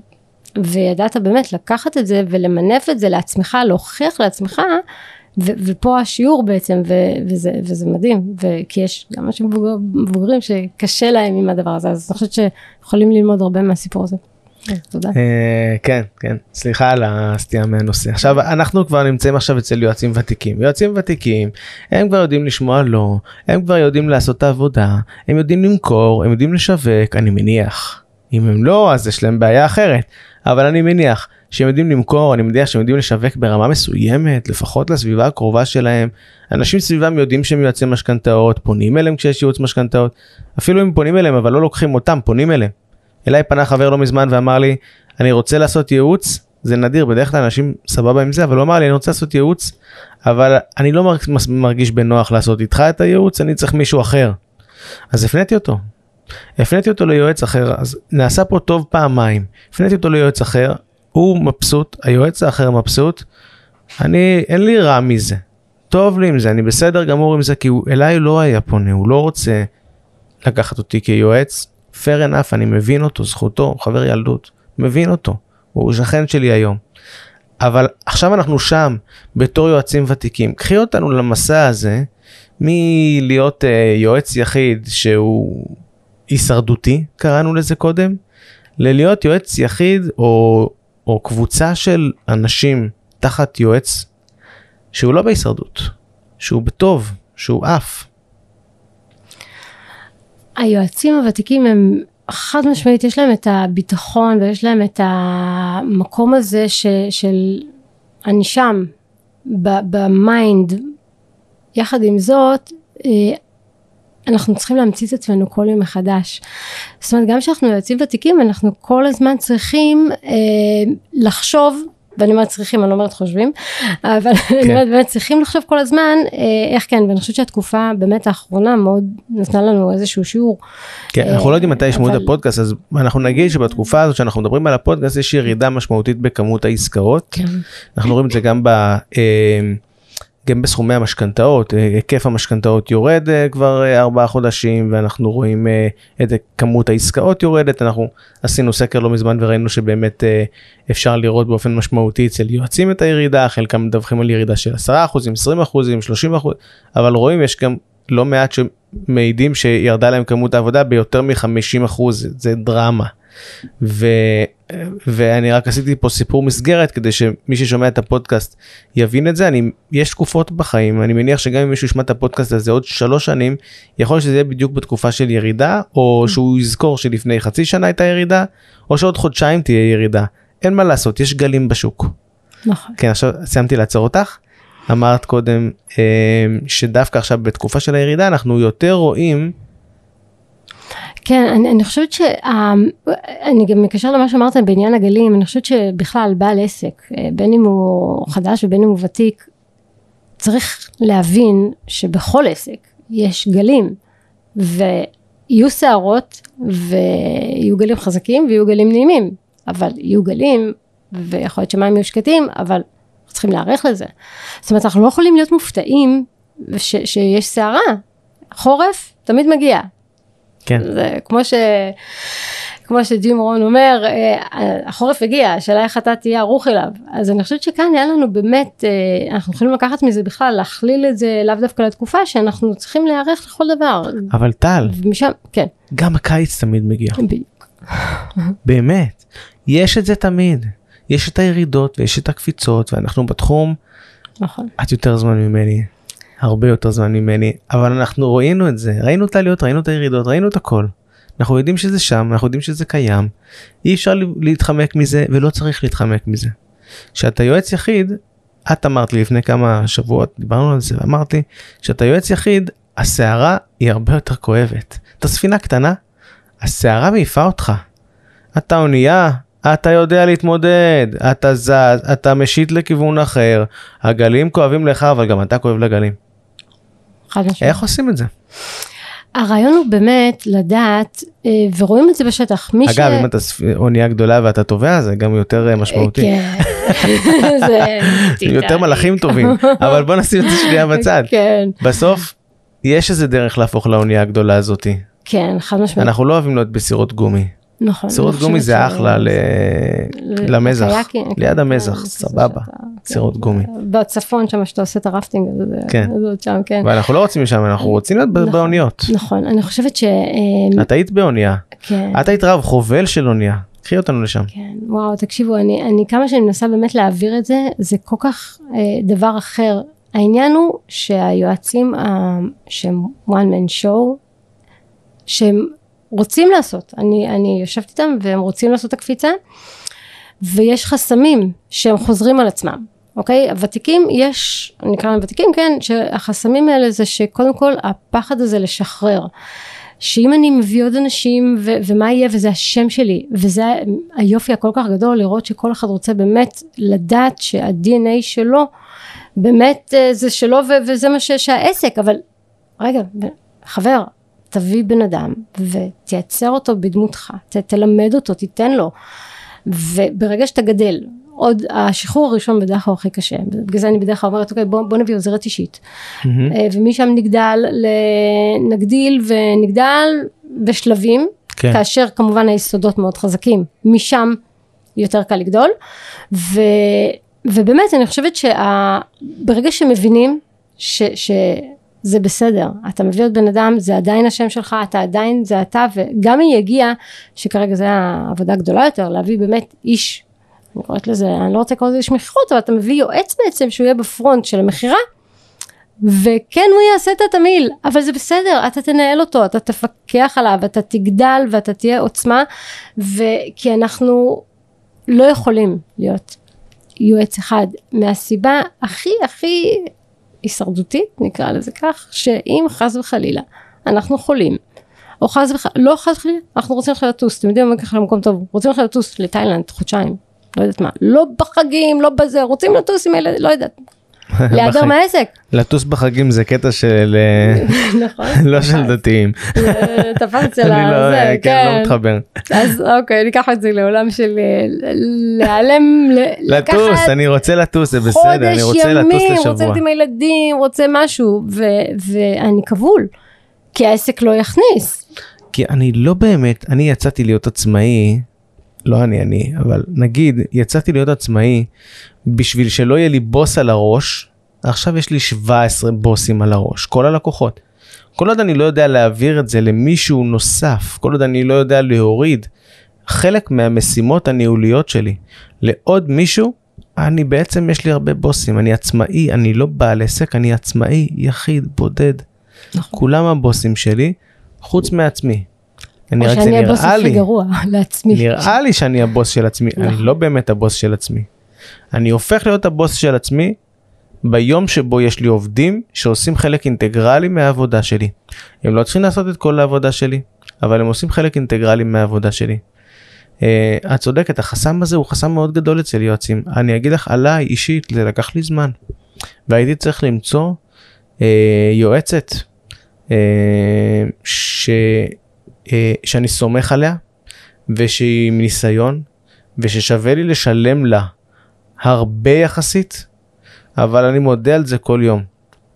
Speaker 3: וידעת באמת לקחת את זה ולמנף את זה לעצמך, להוכיח לעצמך, ו- ופה השיעור בעצם, ו- וזה, וזה מדהים, ו- כי יש גם אנשים מבוגר, מבוגרים שקשה להם עם הדבר הזה, אז אני חושבת שיכולים ללמוד הרבה מהסיפור הזה. תודה.
Speaker 2: אה, כן כן. סליחה על הסטייה מהנושא. עכשיו אנחנו כבר נמצאים עכשיו אצל יועצים ותיקים. יועצים ותיקים הם כבר יודעים לשמוע לא הם כבר יודעים לעשות את העבודה הם יודעים למכור הם יודעים לשווק. אני מניח אם הם לא אז יש להם בעיה אחרת. אבל אני מניח שהם יודעים למכור אני מניח שהם יודעים לשווק ברמה מסוימת לפחות לסביבה הקרובה שלהם. אנשים סביבם יודעים שהם יועצי משכנתאות פונים אליהם כשיש ייעוץ משכנתאות. אפילו אם פונים אליהם אבל לא לוקחים אותם פונים אליהם. אליי פנה חבר לא מזמן ואמר לי אני רוצה לעשות ייעוץ זה נדיר בדרך כלל אנשים סבבה עם זה אבל הוא אמר לי אני רוצה לעשות ייעוץ אבל אני לא מרגיש, בנוח לעשות איתך את הייעוץ אני צריך מישהו אחר. אז הפניתי אותו. הפניתי אותו ליועץ אחר אז נעשה פה טוב פעמיים הפניתי אותו ליועץ אחר הוא מבסוט היועץ האחר מבסוט אני אין לי רע מזה טוב לי עם זה אני בסדר גמור עם זה כי הוא אליי לא היה פונה הוא לא רוצה לקחת אותי כיועץ fair enough, אני מבין אותו, זכותו, הוא חבר ילדות, מבין אותו, הוא שכן שלי היום. אבל עכשיו אנחנו שם בתור יועצים ותיקים. קחי אותנו למסע הזה מלהיות uh, יועץ יחיד שהוא הישרדותי, קראנו לזה קודם, ללהיות יועץ יחיד או, או קבוצה של אנשים תחת יועץ שהוא לא בהישרדות, שהוא בטוב, שהוא עף.
Speaker 3: היועצים הוותיקים הם חד משמעית יש להם את הביטחון ויש להם את המקום הזה ש, של אני שם במיינד יחד עם זאת אה, אנחנו צריכים להמציא את עצמנו כל יום מחדש. זאת אומרת גם כשאנחנו יועצים ותיקים אנחנו כל הזמן צריכים אה, לחשוב ואני אומרת צריכים, אני לא אומרת חושבים, אבל כן. אני אומרת באמת צריכים לחשוב כל הזמן אה, איך כן, ואני חושבת שהתקופה באמת האחרונה מאוד נתנה לנו איזשהו שיעור.
Speaker 2: כן, אנחנו לא יודעים מתי ישמעו את הפודקאסט, אז אנחנו נגיד שבתקופה הזאת שאנחנו מדברים על הפודקאסט יש ירידה משמעותית בכמות העסקאות. כן. אנחנו רואים את זה גם ב... גם בסכומי המשכנתאות, אה, היקף המשכנתאות יורד אה, כבר אה, ארבעה חודשים ואנחנו רואים את כמות העסקאות יורדת, אנחנו עשינו סקר לא מזמן וראינו שבאמת אפשר לראות באופן משמעותי אצל יועצים את הירידה, חלקם מדווחים על ירידה של 10%, 20%, 30%, אבל רואים יש גם לא מעט שמעידים שירדה להם כמות העבודה ביותר מ-50%, זה דרמה. ו, ואני רק עשיתי פה סיפור מסגרת כדי שמי ששומע את הפודקאסט יבין את זה. אני, יש תקופות בחיים, אני מניח שגם אם מישהו ישמע את הפודקאסט הזה עוד שלוש שנים, יכול להיות שזה יהיה בדיוק בתקופה של ירידה, או שהוא יזכור שלפני חצי שנה הייתה ירידה, או שעוד חודשיים תהיה ירידה. אין מה לעשות, יש גלים בשוק.
Speaker 3: נכון.
Speaker 2: כן, עכשיו סיימתי לעצור אותך. אמרת קודם אה, שדווקא עכשיו בתקופה של הירידה אנחנו יותר רואים
Speaker 3: כן, אני, אני חושבת שאני גם מקשר למה שאמרת בעניין הגלים, אני חושבת שבכלל בעל עסק, אה, בין אם הוא חדש ובין אם הוא ותיק, צריך להבין שבכל עסק יש גלים, ויהיו סערות, ויהיו גלים חזקים ויהיו גלים נעימים, אבל יהיו גלים, ויכול להיות שמים יהיו שקטים, אבל צריכים להיערך לזה. זאת אומרת, אנחנו לא יכולים להיות מופתעים ש, שיש סערה. חורף תמיד מגיע,
Speaker 2: כן.
Speaker 3: זה כמו ש... כמו שג'ים רון אומר, אה, החורף הגיע, השאלה איך אתה תהיה ערוך אליו. אז אני חושבת שכאן היה לנו באמת, אה, אנחנו יכולים לקחת מזה בכלל, להכליל את זה לאו דווקא לתקופה, שאנחנו צריכים להיערך לכל דבר.
Speaker 2: אבל טל,
Speaker 3: ומשם, כן.
Speaker 2: גם הקיץ תמיד מגיע. באמת, יש את זה תמיד. יש את הירידות ויש את הקפיצות, ואנחנו בתחום,
Speaker 3: נכון.
Speaker 2: את יותר זמן ממני, הרבה יותר זמן ממני, אבל אנחנו ראינו את זה, ראינו את העליות, ראינו את הירידות, ראינו את הכל. אנחנו יודעים שזה שם, אנחנו יודעים שזה קיים, אי אפשר להתחמק מזה ולא צריך להתחמק מזה. כשאתה יועץ יחיד, את אמרת לי לפני כמה שבועות, דיברנו על זה, ואמרתי, כשאתה יועץ יחיד, הסערה היא הרבה יותר כואבת. אתה ספינה קטנה, הסערה מעיפה אותך. אתה אונייה, אתה יודע להתמודד, אתה זז, אתה משיט לכיוון אחר, הגלים כואבים לך, אבל גם אתה כואב לגלים.
Speaker 3: חד משמעית.
Speaker 2: איך עושים את זה?
Speaker 3: הרעיון הוא באמת לדעת, אה, ורואים את זה בשטח, מי
Speaker 2: אגב, ש... אגב, אם אתה אונייה גדולה ואתה תובע, זה גם יותר אה, משמעותי.
Speaker 3: כן, זה...
Speaker 2: יותר מלאכים טובים, אבל בוא נשים את זה שנייה בצד.
Speaker 3: כן.
Speaker 2: בסוף, יש איזה דרך להפוך לאונייה הגדולה הזאתי.
Speaker 3: כן, חד משמעית.
Speaker 2: אנחנו לא אוהבים להיות בסירות גומי.
Speaker 3: נכון.
Speaker 2: סירות גומי זה אחלה למזח, ליד
Speaker 3: כן,
Speaker 2: המזח, סבבה. סירות גומי.
Speaker 3: בצפון שם שאתה עושה את הרפטינג, אז זה-
Speaker 2: כן.
Speaker 3: אז עוד שם, כן.
Speaker 2: ואנחנו לא רוצים לשם, אנחנו רוצים להיות
Speaker 3: נכון.
Speaker 2: באוניות.
Speaker 3: נכון, אני חושבת ש... אה,
Speaker 2: את היית באונייה,
Speaker 3: כן.
Speaker 2: את היית רב חובל של אונייה, קחי אותנו לשם.
Speaker 3: כן, וואו, תקשיבו, אני, אני כמה שאני מנסה באמת להעביר את זה, זה כל כך אה, דבר אחר. העניין הוא שהיועצים אה, שהם one man show, שהם רוצים לעשות, אני, אני יושבת איתם והם רוצים לעשות את הקפיצה, ויש חסמים שהם חוזרים על עצמם, אוקיי? הוותיקים, יש, נקרא להם ותיקים, כן, שהחסמים האלה זה שקודם כל הפחד הזה לשחרר. שאם אני מביא עוד אנשים ו- ומה יהיה וזה השם שלי וזה היופי הכל כך גדול לראות שכל אחד רוצה באמת לדעת שה-DNA שלו באמת אה, זה שלו ו- וזה מה ש- שהעסק אבל רגע חבר תביא בן אדם ותייצר אותו בדמותך ת- תלמד אותו תיתן לו. וברגע שאתה גדל עוד השחרור הראשון בדרך כלל הכי קשה. בגלל זה אני בדרך כלל אומרת אוקיי בוא, בוא נביא עוזרת אישית. אה, ומשם נגדל, נגדיל ונגדל בשלבים,
Speaker 2: כן.
Speaker 3: כאשר כמובן היסודות מאוד חזקים, משם יותר קל לגדול, ו, ובאמת אני חושבת שברגע שמבינים ש, שזה בסדר, אתה מביא עוד בן אדם, זה עדיין השם שלך, אתה עדיין זה אתה, וגם אם יגיע, שכרגע זה העבודה הגדולה יותר, להביא באמת איש, אני קוראת לזה, אני לא רוצה לקרוא לזה איש מכירות, אבל אתה מביא יועץ בעצם שהוא יהיה בפרונט של המכירה, וכן הוא יעשה את התמהיל, אבל זה בסדר, אתה תנהל אותו, אתה תפקח עליו, אתה תגדל ואתה תהיה עוצמה, וכי אנחנו לא יכולים להיות יועץ אחד מהסיבה הכי הכי הישרדותית, נקרא לזה כך, שאם חס וחלילה אנחנו חולים, או חס וחלילה, לא חס וחלילה, אנחנו רוצים לך לטוס, אתם יודעים מה ככה למקום טוב, רוצים לך לטוס לתאילנד חודשיים, לא יודעת מה, לא בחגים, לא בזה, רוצים לטוס עם הילד, לא יודעת,
Speaker 2: בחג-
Speaker 3: מהעסק,
Speaker 2: לטוס בחגים זה קטע של אה,
Speaker 3: נכון?
Speaker 2: לא של דתיים.
Speaker 3: זה תפס אצל
Speaker 2: אני לא, אה, כן, לא
Speaker 3: כן.
Speaker 2: מתחבר.
Speaker 3: אז אוקיי, ניקח את זה לעולם של אה, להיעלם,
Speaker 2: לטוס, אני רוצה לטוס, זה בסדר, אני
Speaker 3: חודש
Speaker 2: רוצה לטוס
Speaker 3: ימים, רוצה
Speaker 2: לשבוע.
Speaker 3: להיות עם הילדים, רוצה משהו, ואני כבול, כי העסק לא יכניס.
Speaker 2: כי אני לא באמת, אני יצאתי להיות עצמאי, לא אני אני, אבל נגיד יצאתי להיות עצמאי בשביל שלא יהיה לי בוס על הראש, עכשיו יש לי 17 בוסים על הראש, כל הלקוחות. כל עוד אני לא יודע להעביר את זה למישהו נוסף, כל עוד אני לא יודע להוריד חלק מהמשימות הניהוליות שלי לעוד מישהו, אני בעצם יש לי הרבה בוסים, אני עצמאי, אני לא בעל עסק, אני עצמאי, יחיד, בודד.
Speaker 3: נכון.
Speaker 2: כולם הבוסים שלי, חוץ מעצמי. אני
Speaker 3: או
Speaker 2: רק
Speaker 3: שאני הבוס הכי גרוע לעצמי.
Speaker 2: נראה לי שאני הבוס של עצמי, אני
Speaker 3: נכון.
Speaker 2: לא באמת הבוס של עצמי. אני הופך להיות הבוס של עצמי ביום שבו יש לי עובדים שעושים חלק אינטגרלי מהעבודה שלי. הם לא צריכים לעשות את כל העבודה שלי, אבל הם עושים חלק אינטגרלי מהעבודה שלי. Uh, את צודקת, החסם הזה הוא חסם מאוד גדול אצל יועצים. אני אגיד לך עליי אישית, זה לקח לי זמן. והייתי צריך למצוא uh, יועצת uh, ש, uh, שאני סומך עליה ושהיא עם ניסיון וששווה לי לשלם לה הרבה יחסית, אבל אני מודה על זה כל יום.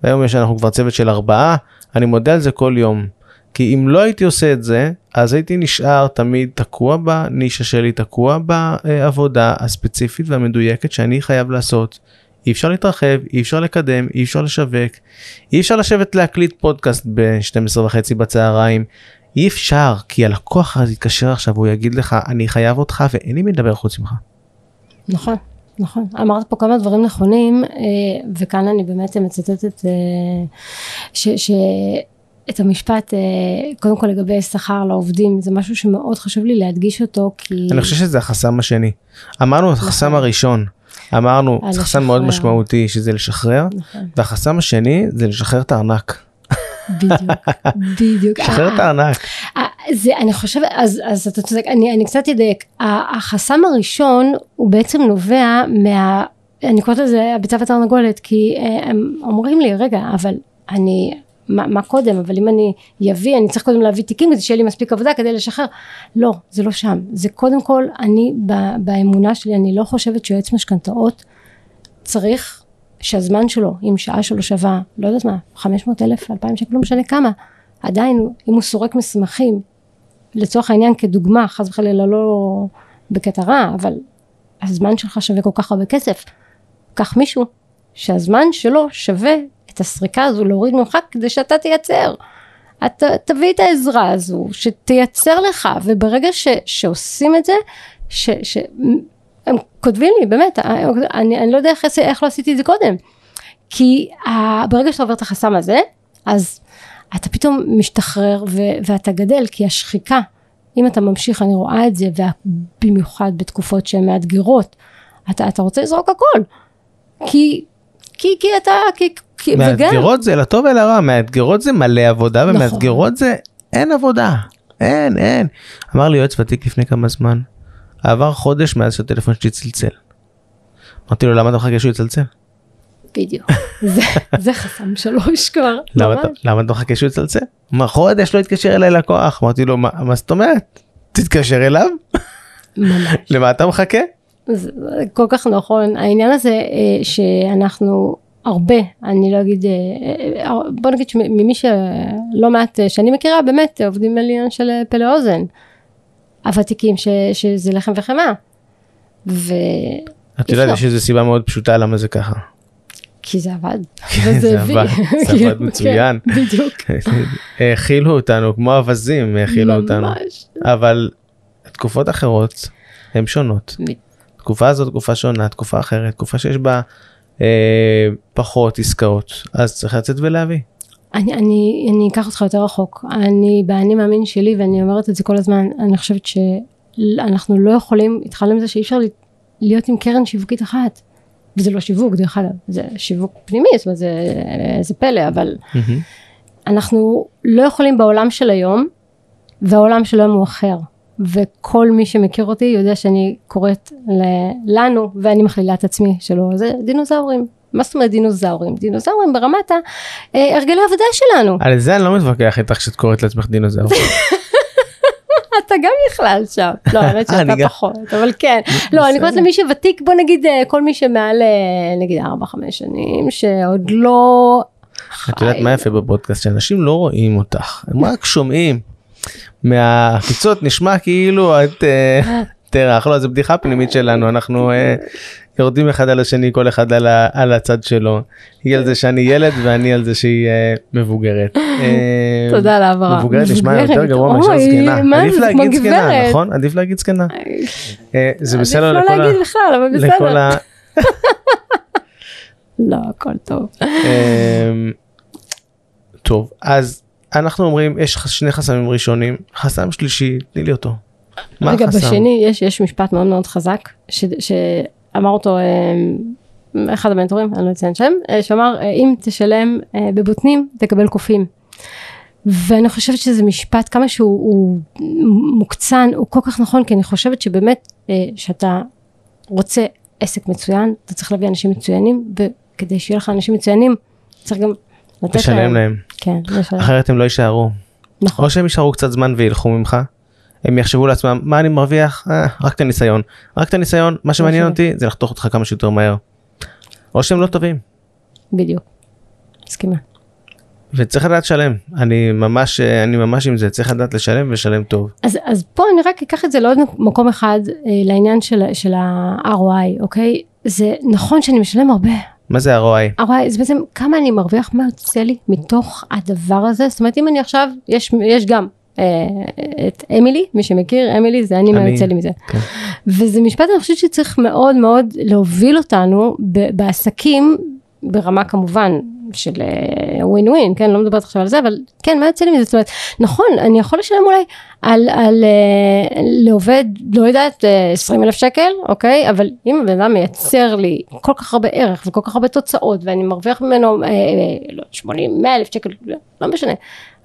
Speaker 2: היום יש אנחנו כבר צוות של ארבעה, אני מודה על זה כל יום. כי אם לא הייתי עושה את זה, אז הייתי נשאר תמיד תקוע בנישה שלי, תקוע בעבודה הספציפית והמדויקת שאני חייב לעשות. אי אפשר להתרחב, אי אפשר לקדם, אי אפשר לשווק, אי אפשר לשבת להקליט פודקאסט ב-12 וחצי בצהריים. אי אפשר, כי הלקוח הזה יתקשר עכשיו, הוא יגיד לך, אני חייב אותך ואין לי מי לדבר חוץ ממך.
Speaker 3: נכון, נכון. אמרת פה כמה דברים נכונים, אה, וכאן אני באמת מצטטת אה, ש... ש... את המשפט, אה, קודם כל לגבי שכר לעובדים, זה משהו שמאוד חשוב לי להדגיש אותו, כי...
Speaker 2: אני חושב שזה החסם השני. אמרנו את החסם
Speaker 3: נכון.
Speaker 2: הראשון, אמרנו זה חסם מאוד. משמעותי שזה לשחרר,
Speaker 3: נכון,
Speaker 2: והחסם השני זה לשחרר את הארנק.
Speaker 3: בדיוק, בדיוק.
Speaker 2: לשחרר את
Speaker 3: אה,
Speaker 2: הארנק.
Speaker 3: אה, זה, אני חושבת, אז, אז אתה צודק, אני, אני קצת אדייק. החסם הראשון הוא בעצם נובע מה... אני קוראת לזה הביצה והתרנגולת, כי אה, הם אומרים לי, רגע, אבל אני... מה, מה קודם, אבל אם אני אביא, אני צריך קודם להביא תיקים כדי שיהיה לי מספיק עבודה כדי לשחרר. לא, זה לא שם. זה קודם כל, אני, ב, באמונה שלי, אני לא חושבת שיועץ משכנתאות צריך שהזמן שלו, אם שעה שלו שווה, לא יודעת מה, 500 אלף, 2,000 שקל, לא משנה כמה, עדיין, אם הוא סורק מסמכים לצורך העניין כדוגמה, חס וחלילה לא בקטע רע, אבל הזמן שלך שווה כל כך הרבה כסף. קח מישהו שהזמן שלו שווה את הסריקה הזו להוריד ממך כדי שאתה תייצר. אתה תביא את העזרה הזו שתייצר לך וברגע ש, שעושים את זה ש, ש, הם כותבים לי באמת אני, אני לא יודע איך, איך לא עשיתי את זה קודם. כי ה, ברגע שאתה עובר את החסם הזה אז אתה פתאום משתחרר ו, ואתה גדל כי השחיקה אם אתה ממשיך אני רואה את זה ובמיוחד בתקופות שהן מאתגרות אתה, אתה רוצה לזרוק הכל. כי כי כי אתה כי, כי
Speaker 2: מאתגרות זה לטוב ולרע מאתגרות זה מלא עבודה נכון. ומאתגרות זה אין עבודה. אין אין. אמר לי יועץ ותיק לפני כמה זמן עבר חודש מאז שהטלפון שלי צלצל. אמרתי לו למה אתה מחכה שהוא יצלצל?
Speaker 3: בדיוק. זה, זה חסם שלוש כבר.
Speaker 2: למה, אתה, למה אתה מחכה שהוא יצלצל? מה חודש לא התקשר אליי לקוח. אמרתי לו מה, מה זאת אומרת? תתקשר אליו? ממש. למה אתה מחכה?
Speaker 3: זה כל כך נכון. העניין הזה אה, שאנחנו הרבה אני לא אגיד אה, אה, בוא נגיד שממי שלא מעט שאני מכירה באמת עובדים על עניין של פלא אוזן הוותיקים ש, שזה לחם וחמאה. ו...
Speaker 2: את יודעת יש איזה סיבה מאוד פשוטה למה זה ככה.
Speaker 3: כי זה עבד.
Speaker 2: זה עבד, זה עבד מצוין.
Speaker 3: כן, בדיוק.
Speaker 2: האכילו אותנו כמו אווזים האכילו אותנו. אבל תקופות אחרות הן שונות. תקופה הזאת תקופה שונה תקופה אחרת תקופה שיש בה אה, פחות עסקאות אז צריך לצאת ולהביא.
Speaker 3: אני, אני, אני אקח אותך יותר רחוק אני באני מאמין שלי ואני אומרת את זה כל הזמן אני חושבת שאנחנו לא יכולים התחלנו עם זה שאי אפשר להיות עם קרן שיווקית אחת. וזה לא שיווק דרך אגב זה שיווק פנימי זאת אומרת זה, זה פלא אבל mm-hmm. אנחנו לא יכולים בעולם של היום והעולם של היום הוא אחר וכל מי שמכיר אותי יודע שאני קוראת לנו ואני מכלילה את עצמי שלא זה דינוזאורים מה זאת אומרת דינוזאורים? דינוזאורים ברמת הרגלי העבודה שלנו.
Speaker 2: על זה אני לא מתווכח איתך שאת קוראת לעצמך דינוזאור.
Speaker 3: אתה גם נכלל שם. לא, האמת שאתה פחות, אבל כן. לא, אני קוראת למי שוותיק, בוא נגיד אה, כל מי שמעל אה, נגיד 4-5 שנים, שעוד לא...
Speaker 2: את יודעת מה יפה בפודקאסט? שאנשים לא רואים אותך, הם רק שומעים. מהחיצות נשמע כאילו את אה, תרח, לא, זו בדיחה פנימית שלנו, אנחנו יורדים אחד על השני כל אחד על, ה, על הצד שלו. היא על זה שאני ילד ואני על זה שהיא uh, מבוגרת.
Speaker 3: אה, תודה על ההעברה.
Speaker 2: מבוגרת נשמע יותר גרוע מאשר זקנה. עדיף להגיד זקנה נכון? עדיף להגיד זקנה. אה, זה בסדר
Speaker 3: לכל ה... עדיף לא להגיד בכלל אבל בסדר. לא הכל טוב.
Speaker 2: טוב אז אנחנו אומרים יש שני חסמים ראשונים חסם שלישי תני לי אותו.
Speaker 3: רגע בשני יש יש משפט מאוד מאוד חזק אמר אותו אה, אחד המנטורים, אני לא אציין שם, אה, שאמר אה, אם תשלם בבוטנים תקבל קופים. ואני חושבת שזה משפט כמה שהוא מוקצן הוא כל כך נכון כי אני חושבת שבאמת שאתה רוצה עסק מצוין אתה צריך להביא אנשים מצוינים וכדי שיהיה לך אנשים מצוינים צריך גם
Speaker 2: לתת לשלם להם. להם.
Speaker 3: כן, לשלם.
Speaker 2: אחרת הם לא יישארו. נכון. או שהם יישארו קצת זמן וילכו ממך הם יחשבו לעצמם מה אני מרוויח אה, רק את הניסיון רק את הניסיון מה שמעניין אותי זה לחתוך אותך כמה שיותר מהר. או שהם לא טובים.
Speaker 3: בדיוק. מסכימה.
Speaker 2: וצריך לדעת לשלם אני ממש אני ממש עם זה צריך לדעת לשלם ולשלם טוב.
Speaker 3: אז אז פה אני רק אקח את זה לעוד מקום אחד אה, לעניין של של ה-ROI אוקיי זה נכון שאני משלם הרבה.
Speaker 2: מה זה ROI?
Speaker 3: ROI זה בעצם כמה אני מרוויח מה יוצא לי מתוך הדבר הזה זאת אומרת אם אני עכשיו יש יש גם אה, את אמילי, מי שמכיר, אמילי זה אני, מה יוצא לי מזה. כן. וזה משפט אני חושבת שצריך מאוד מאוד להוביל אותנו בעסקים, ברמה כמובן של ווין uh, ווין, כן, לא מדברת עכשיו על זה, אבל כן, מה יוצא לי מזה? זאת אומרת, נכון, אני יכול לשלם אולי על, על uh, לעובד, לא יודעת, uh, 20 אלף שקל, אוקיי? אבל אם הבן אדם מייצר לי כל כך הרבה ערך וכל כך הרבה תוצאות, ואני מרוויח ממנו, uh, לא, 80, 100 אלף שקל, לא משנה.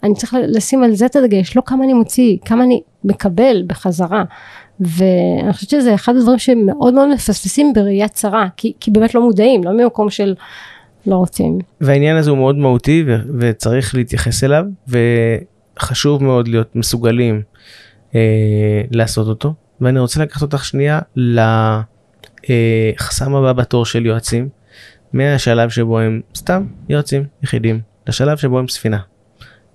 Speaker 3: אני צריך לשים על זה את הדגש, לא כמה אני מוציא, כמה אני מקבל בחזרה. ואני חושבת שזה אחד הדברים שמאוד מאוד מפספסים בראייה צרה, כי, כי באמת לא מודעים, לא ממקום של לא רוצים.
Speaker 2: והעניין הזה הוא מאוד מהותי ו- וצריך להתייחס אליו, וחשוב מאוד להיות מסוגלים אה, לעשות אותו. ואני רוצה לקחת אותך שנייה לחסם הבא בתור של יועצים, מהשלב שבו הם סתם יועצים יחידים, לשלב שבו הם ספינה.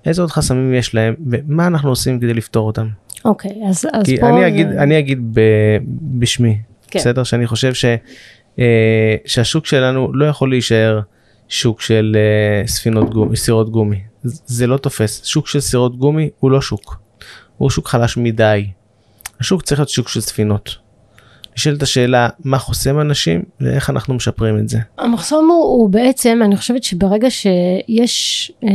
Speaker 2: איזה עוד חסמים יש להם ומה אנחנו עושים כדי לפתור אותם.
Speaker 3: אוקיי, אז, אז
Speaker 2: כי
Speaker 3: פה...
Speaker 2: אני אגיד,
Speaker 3: זה-
Speaker 2: אני אגיד ב, בשמי,
Speaker 3: כן.
Speaker 2: בסדר? שאני חושב ש, אה, שהשוק שלנו לא יכול להישאר שוק של אה, ספינות גומי, סירות גומי. ז- זה לא תופס. שוק של סירות גומי הוא לא שוק. הוא שוק חלש מדי. השוק צריך להיות שוק של ספינות. נשאלת השאלה מה חוסם אנשים ואיך אנחנו משפרים את זה.
Speaker 3: המחסום הוא, הוא בעצם, אני חושבת שברגע שיש אה,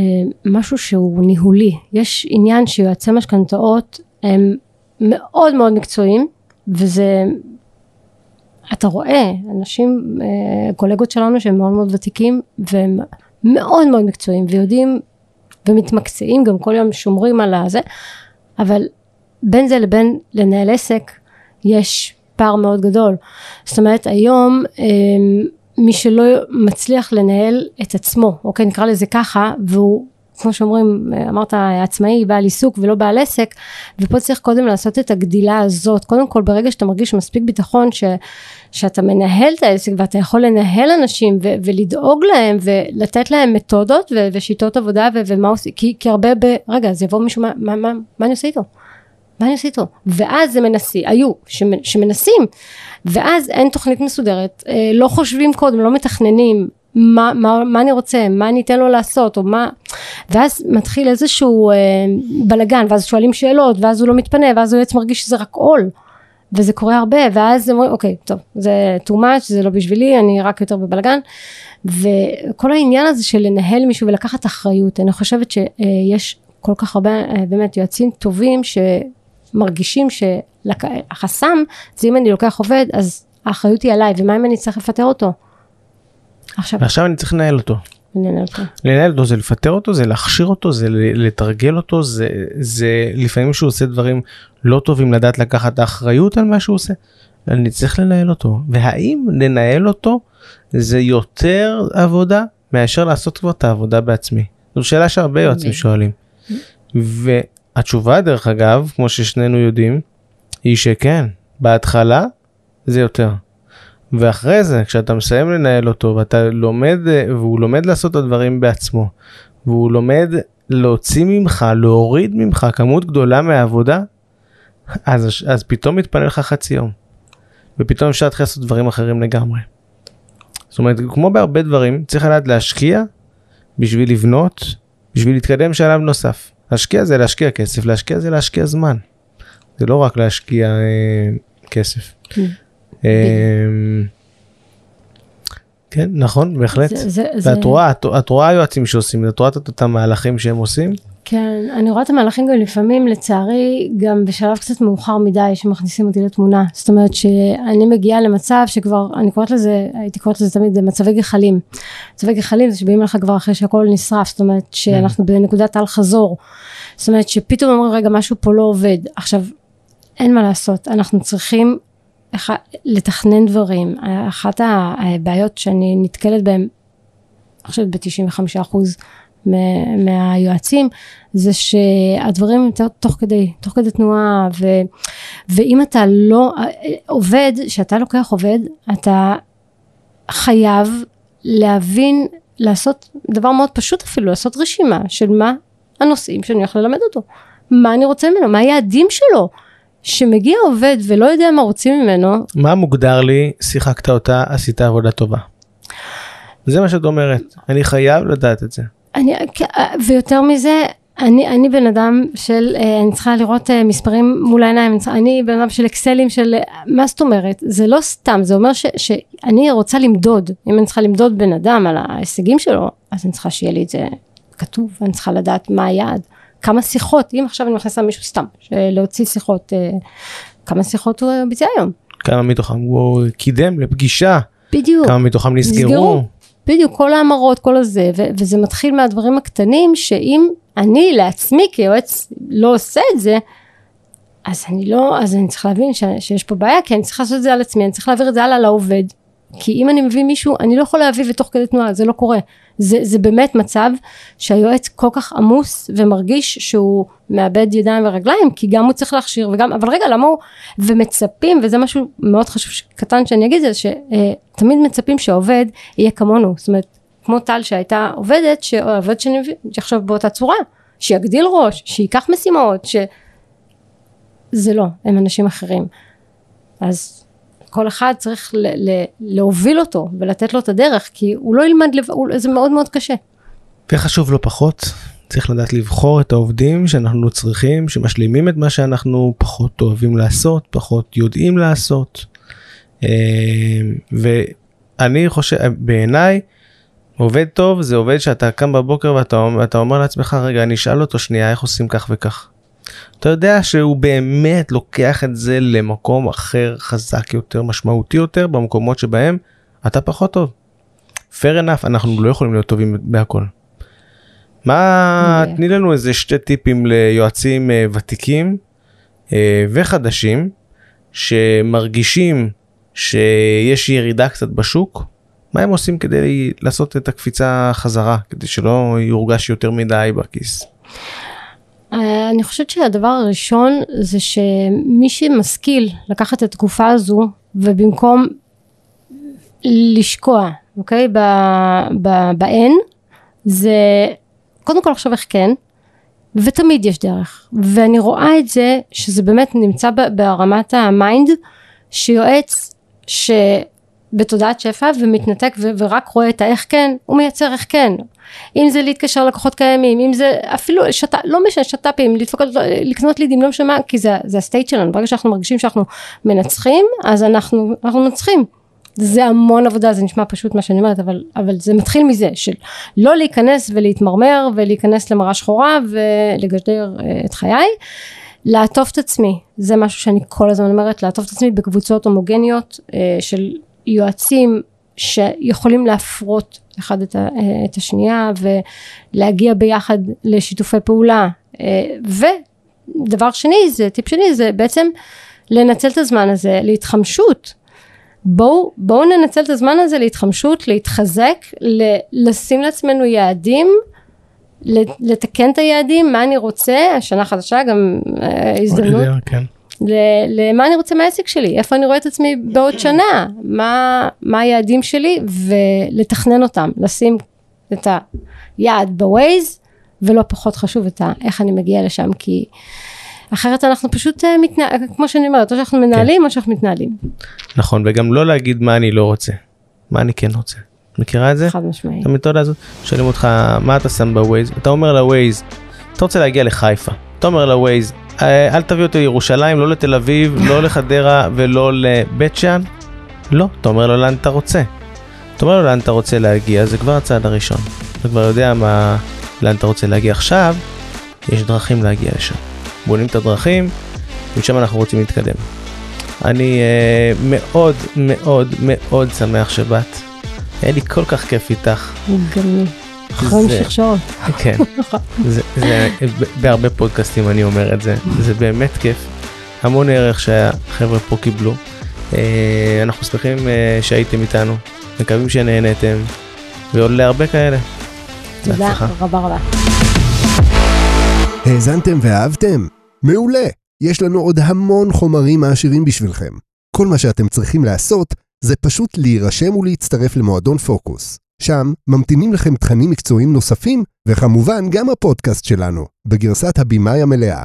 Speaker 3: משהו שהוא ניהולי, יש עניין שיועצי משכנתאות הם מאוד מאוד מקצועיים, וזה, אתה רואה, אנשים, אה, קולגות שלנו שהם מאוד מאוד ותיקים, והם מאוד מאוד מקצועיים, ויודעים, ומתמקצעים, גם כל יום שומרים על הזה, אבל בין זה לבין לנהל עסק, יש פער מאוד גדול. זאת אומרת, היום אה, מי שלא מצליח לנהל את עצמו, אוקיי, נקרא לזה ככה, והוא, כמו שאומרים, אמרת, עצמאי, בעל עיסוק ולא בעל עסק, ופה צריך קודם לעשות את הגדילה הזאת. קודם כל, ברגע שאתה מרגיש מספיק ביטחון ש, שאתה מנהל את העסק ואתה יכול לנהל אנשים ו, ולדאוג להם ולתת להם מתודות ו, ושיטות עבודה ו, ומה עושים, כי, כי הרבה ב... רגע, אז יבוא מישהו, מה, מה, מה, מה אני עושה איתו? מה אני עושה איתו? ואז זה מנסים, היו שמ- שמנסים, ואז אין תוכנית מסודרת, אה, לא חושבים קודם, לא מתכננים מה, מה, מה אני רוצה, מה אני אתן לו לעשות, או מה, ואז מתחיל איזשהו אה, בלגן, ואז שואלים שאלות, ואז הוא לא מתפנה, ואז היועץ מרגיש שזה רק עול. וזה קורה הרבה, ואז אומרים, אוקיי, טוב, זה too much, זה לא בשבילי, אני רק יותר בבלגן. וכל העניין הזה של לנהל מישהו ולקחת אחריות, אני חושבת שיש כל כך הרבה אה, באמת יועצים טובים שמרגישים שהחסם זה אם אני לוקח עובד, אז האחריות היא עליי, ומה אם אני צריך לפטר אותו? עכשיו,
Speaker 2: ועכשיו אני צריך לנהל אותו.
Speaker 3: ננהל אותו.
Speaker 2: לנהל אותו זה לפטר אותו זה להכשיר אותו זה לתרגל אותו זה זה לפעמים שהוא עושה דברים לא טובים לדעת לקחת את האחריות על מה שהוא עושה. אני צריך לנהל אותו והאם לנהל אותו זה יותר עבודה מאשר לעשות כבר את העבודה בעצמי. זו שאלה שהרבה יועצים. שואלים. והתשובה דרך אגב כמו ששנינו יודעים היא שכן בהתחלה זה יותר. ואחרי זה כשאתה מסיים לנהל אותו ואתה לומד אה, והוא לומד לעשות את הדברים בעצמו והוא לומד להוציא ממך להוריד ממך כמות גדולה מהעבודה אז, אז פתאום מתפנה לך חצי יום ופתאום אפשר להתחיל לעשות דברים אחרים לגמרי. זאת אומרת כמו בהרבה דברים צריך לדעת להשקיע בשביל לבנות בשביל להתקדם שלב נוסף. להשקיע זה להשקיע כסף להשקיע זה להשקיע זמן. זה לא רק להשקיע אה, כסף.
Speaker 3: כן.
Speaker 2: אה, כן נכון בהחלט.
Speaker 3: זה- זה- זה-
Speaker 2: ואת רואה את, את רואה יועצים שעושים את רואה את את המהלכים שהם עושים
Speaker 3: כן, אני רואה את המהלכים גם לפעמים, לצערי, גם בשלב קצת מאוחר מדי שמכניסים אותי לתמונה. זאת אומרת שאני מגיעה למצב שכבר, אני קוראת לזה, הייתי קוראת לזה תמיד מצבי גחלים. מצבי גחלים זה שבאים לך כבר אחרי שהכל נשרף, זאת אומרת שאנחנו בנקודת אל חזור. זאת אומרת שפתאום אומרים, רגע, משהו פה לא עובד. עכשיו, אין מה לעשות, אנחנו צריכים אח- לתכנן דברים. אחת הבעיות שאני נתקלת בהן, אני חושבת ב-95% מה- מהיועצים, זה שהדברים תוך כדי, תוך כדי תנועה, ו, ואם אתה לא עובד, כשאתה לוקח עובד, אתה חייב להבין, לעשות דבר מאוד פשוט אפילו, לעשות רשימה של מה הנושאים שאני הולך ללמד אותו, מה אני רוצה ממנו, מה היעדים שלו. שמגיע עובד ולא יודע מה רוצים ממנו,
Speaker 2: מה מוגדר לי שיחקת אותה עשית עבודה טובה. זה מה שאת אומרת אני חייב לדעת את זה.
Speaker 3: אני, ויותר מזה, אני, אני בן אדם של, אה, אני צריכה לראות אה, מספרים מול העיניים, אני בן אדם של אקסלים של, אה, מה זאת אומרת? זה לא סתם, זה אומר ש, שאני רוצה למדוד, אם אני צריכה למדוד בן אדם על ההישגים שלו, אז אני צריכה שיהיה לי את זה כתוב, אני צריכה לדעת מה היעד, כמה שיחות, אם עכשיו אני מכניסה מישהו סתם, להוציא שיחות, אה, כמה שיחות הוא ביצע היום,
Speaker 2: כמה מתוכם הוא קידם לפגישה
Speaker 3: בדיוק.
Speaker 2: כמה מתוכם נסגרו.
Speaker 3: נסגרו. בדיוק, כל ההמרות, כל הזה, ו- וזה מתחיל מהדברים הקטנים, שאם אני לעצמי כיועץ לא עושה את זה, אז אני לא, אז אני צריכה להבין ש- שיש פה בעיה, כי אני צריכה לעשות את זה על עצמי, אני צריכה להעביר את זה הלאה לעובד. כי אם אני מביא מישהו, אני לא יכולה להביא ותוך כדי תנועה, זה לא קורה. זה, זה באמת מצב שהיועץ כל כך עמוס ומרגיש שהוא מאבד ידיים ורגליים, כי גם הוא צריך להכשיר וגם, אבל רגע, למה הוא, ומצפים, וזה משהו מאוד חשוב, קטן שאני אגיד, זה שתמיד מצפים שהעובד יהיה כמונו, זאת אומרת, כמו טל שהייתה עובדת, מביא, שיחשוב באותה צורה, שיגדיל ראש, שייקח משימות, ש... זה לא, הם אנשים אחרים. אז כל אחד צריך ל- ל- להוביל אותו ולתת לו את הדרך, כי הוא לא ילמד, לב... הוא- זה מאוד מאוד קשה.
Speaker 2: וחשוב לא פחות, צריך לדעת לבחור את העובדים שאנחנו צריכים, שמשלימים את מה שאנחנו פחות אוהבים לעשות, פחות יודעים לעשות. אה, ואני חושב, בעיניי, עובד טוב זה עובד שאתה קם בבוקר ואתה ואתה אומר לעצמך, רגע, אני אשאל אותו שנייה איך עושים כך וכך. אתה יודע שהוא באמת לוקח את זה למקום אחר, חזק יותר, משמעותי יותר, במקומות שבהם אתה פחות טוב. fair enough, אנחנו לא יכולים להיות טובים בהכל. מה,
Speaker 3: כן.
Speaker 2: תני לנו איזה שתי טיפים ליועצים אה, ותיקים אה, וחדשים שמרגישים שיש ירידה קצת בשוק, מה הם עושים כדי לעשות את הקפיצה חזרה, כדי שלא יורגש יותר מדי בכיס.
Speaker 3: אה, אני חושבת שהדבר הראשון זה שמי שמשכיל לקחת את התקופה הזו ובמקום לשקוע, אוקיי, ב-end, זה קודם כל לחשוב איך כן, ותמיד יש דרך. ואני רואה את זה שזה באמת נמצא ברמת ה mind, שיועץ שבתודעת שפע ומתנתק ו- ורק רואה את האיך כן, הוא מייצר איך כן. אם זה להתקשר ללקוחות קיימים, אם זה אפילו שת, לא משנה, שת"פים, לקנות לידים, לא משנה מה, כי זה, זה הסטייט שלנו, ברגע שאנחנו מרגישים שאנחנו מנצחים, אז אנחנו, אנחנו מנצחים. זה המון עבודה, זה נשמע פשוט מה שאני אומרת, אבל, אבל זה מתחיל מזה, של לא להיכנס ולהתמרמר ולהיכנס למראה שחורה ולגדר אה, את חיי, לעטוף את עצמי, זה משהו שאני כל הזמן אומרת, לעטוף את עצמי בקבוצות הומוגניות אה, של יועצים שיכולים להפרות אחד את, אה, את השנייה ולהגיע ביחד לשיתופי פעולה. אה, ודבר שני, זה טיפ שני, זה בעצם לנצל את הזמן הזה להתחמשות. בואו בואו ננצל את הזמן הזה להתחמשות, להתחזק, ל- לשים לעצמנו יעדים, לתקן את היעדים, מה אני רוצה, השנה חדשה גם אה, הזדמנות,
Speaker 2: כן.
Speaker 3: למה אני רוצה מהעסק שלי, איפה אני רואה את עצמי בעוד שנה, מה, מה היעדים שלי ולתכנן אותם, לשים את היעד בווייז ולא פחות חשוב את ה, איך אני מגיע לשם כי אחרת אנחנו פשוט אה, מתנהל, כמו שאני אומרת, או שאנחנו מנהלים או שאנחנו מתנהלים,
Speaker 2: נכון, וגם לא להגיד מה אני לא רוצה, מה אני כן רוצה. מכירה את זה?
Speaker 3: חד משמעי.
Speaker 2: את המתודה הזאת? שואלים אותך מה אתה שם בווייז, אתה אומר לווייז, אתה רוצה להגיע לחיפה, אתה אומר לווייז, "אה, אל תביא אותי לירושלים, לא לתל אביב, לא לחדרה ולא לבית שאן, לא, אתה אומר לו לאן אתה רוצה. אתה אומר לו לאן אתה רוצה להגיע, זה כבר הצעד הראשון. אתה כבר יודע מה, לאן אתה רוצה להגיע עכשיו, יש דרכים להגיע לשם. בונים את הדרכים, משם אנחנו רוצים להתקדם. אני אה, מאוד מאוד מאוד שמח שבאת. היה לי כל כך כיף איתך.
Speaker 3: גם לי. יכולים
Speaker 2: זה-
Speaker 3: שכשעות.
Speaker 2: כן, זה, זה, ב- בהרבה פודקאסטים אני אומר את זה, זה באמת כיף. המון ערך שהחבר'ה פה קיבלו. אה, אנחנו שמחים אה, שהייתם איתנו, מקווים שנהנתם, ועוד להרבה כאלה.
Speaker 3: תודה. רבה רבה.
Speaker 1: האזנתם ואהבתם? מעולה! יש לנו עוד המון חומרים מעשירים בשבילכם. כל מה שאתם צריכים לעשות זה פשוט להירשם ולהצטרף למועדון פוקוס. שם ממתינים לכם תכנים מקצועיים נוספים, וכמובן גם הפודקאסט שלנו, בגרסת הבמאי המלאה.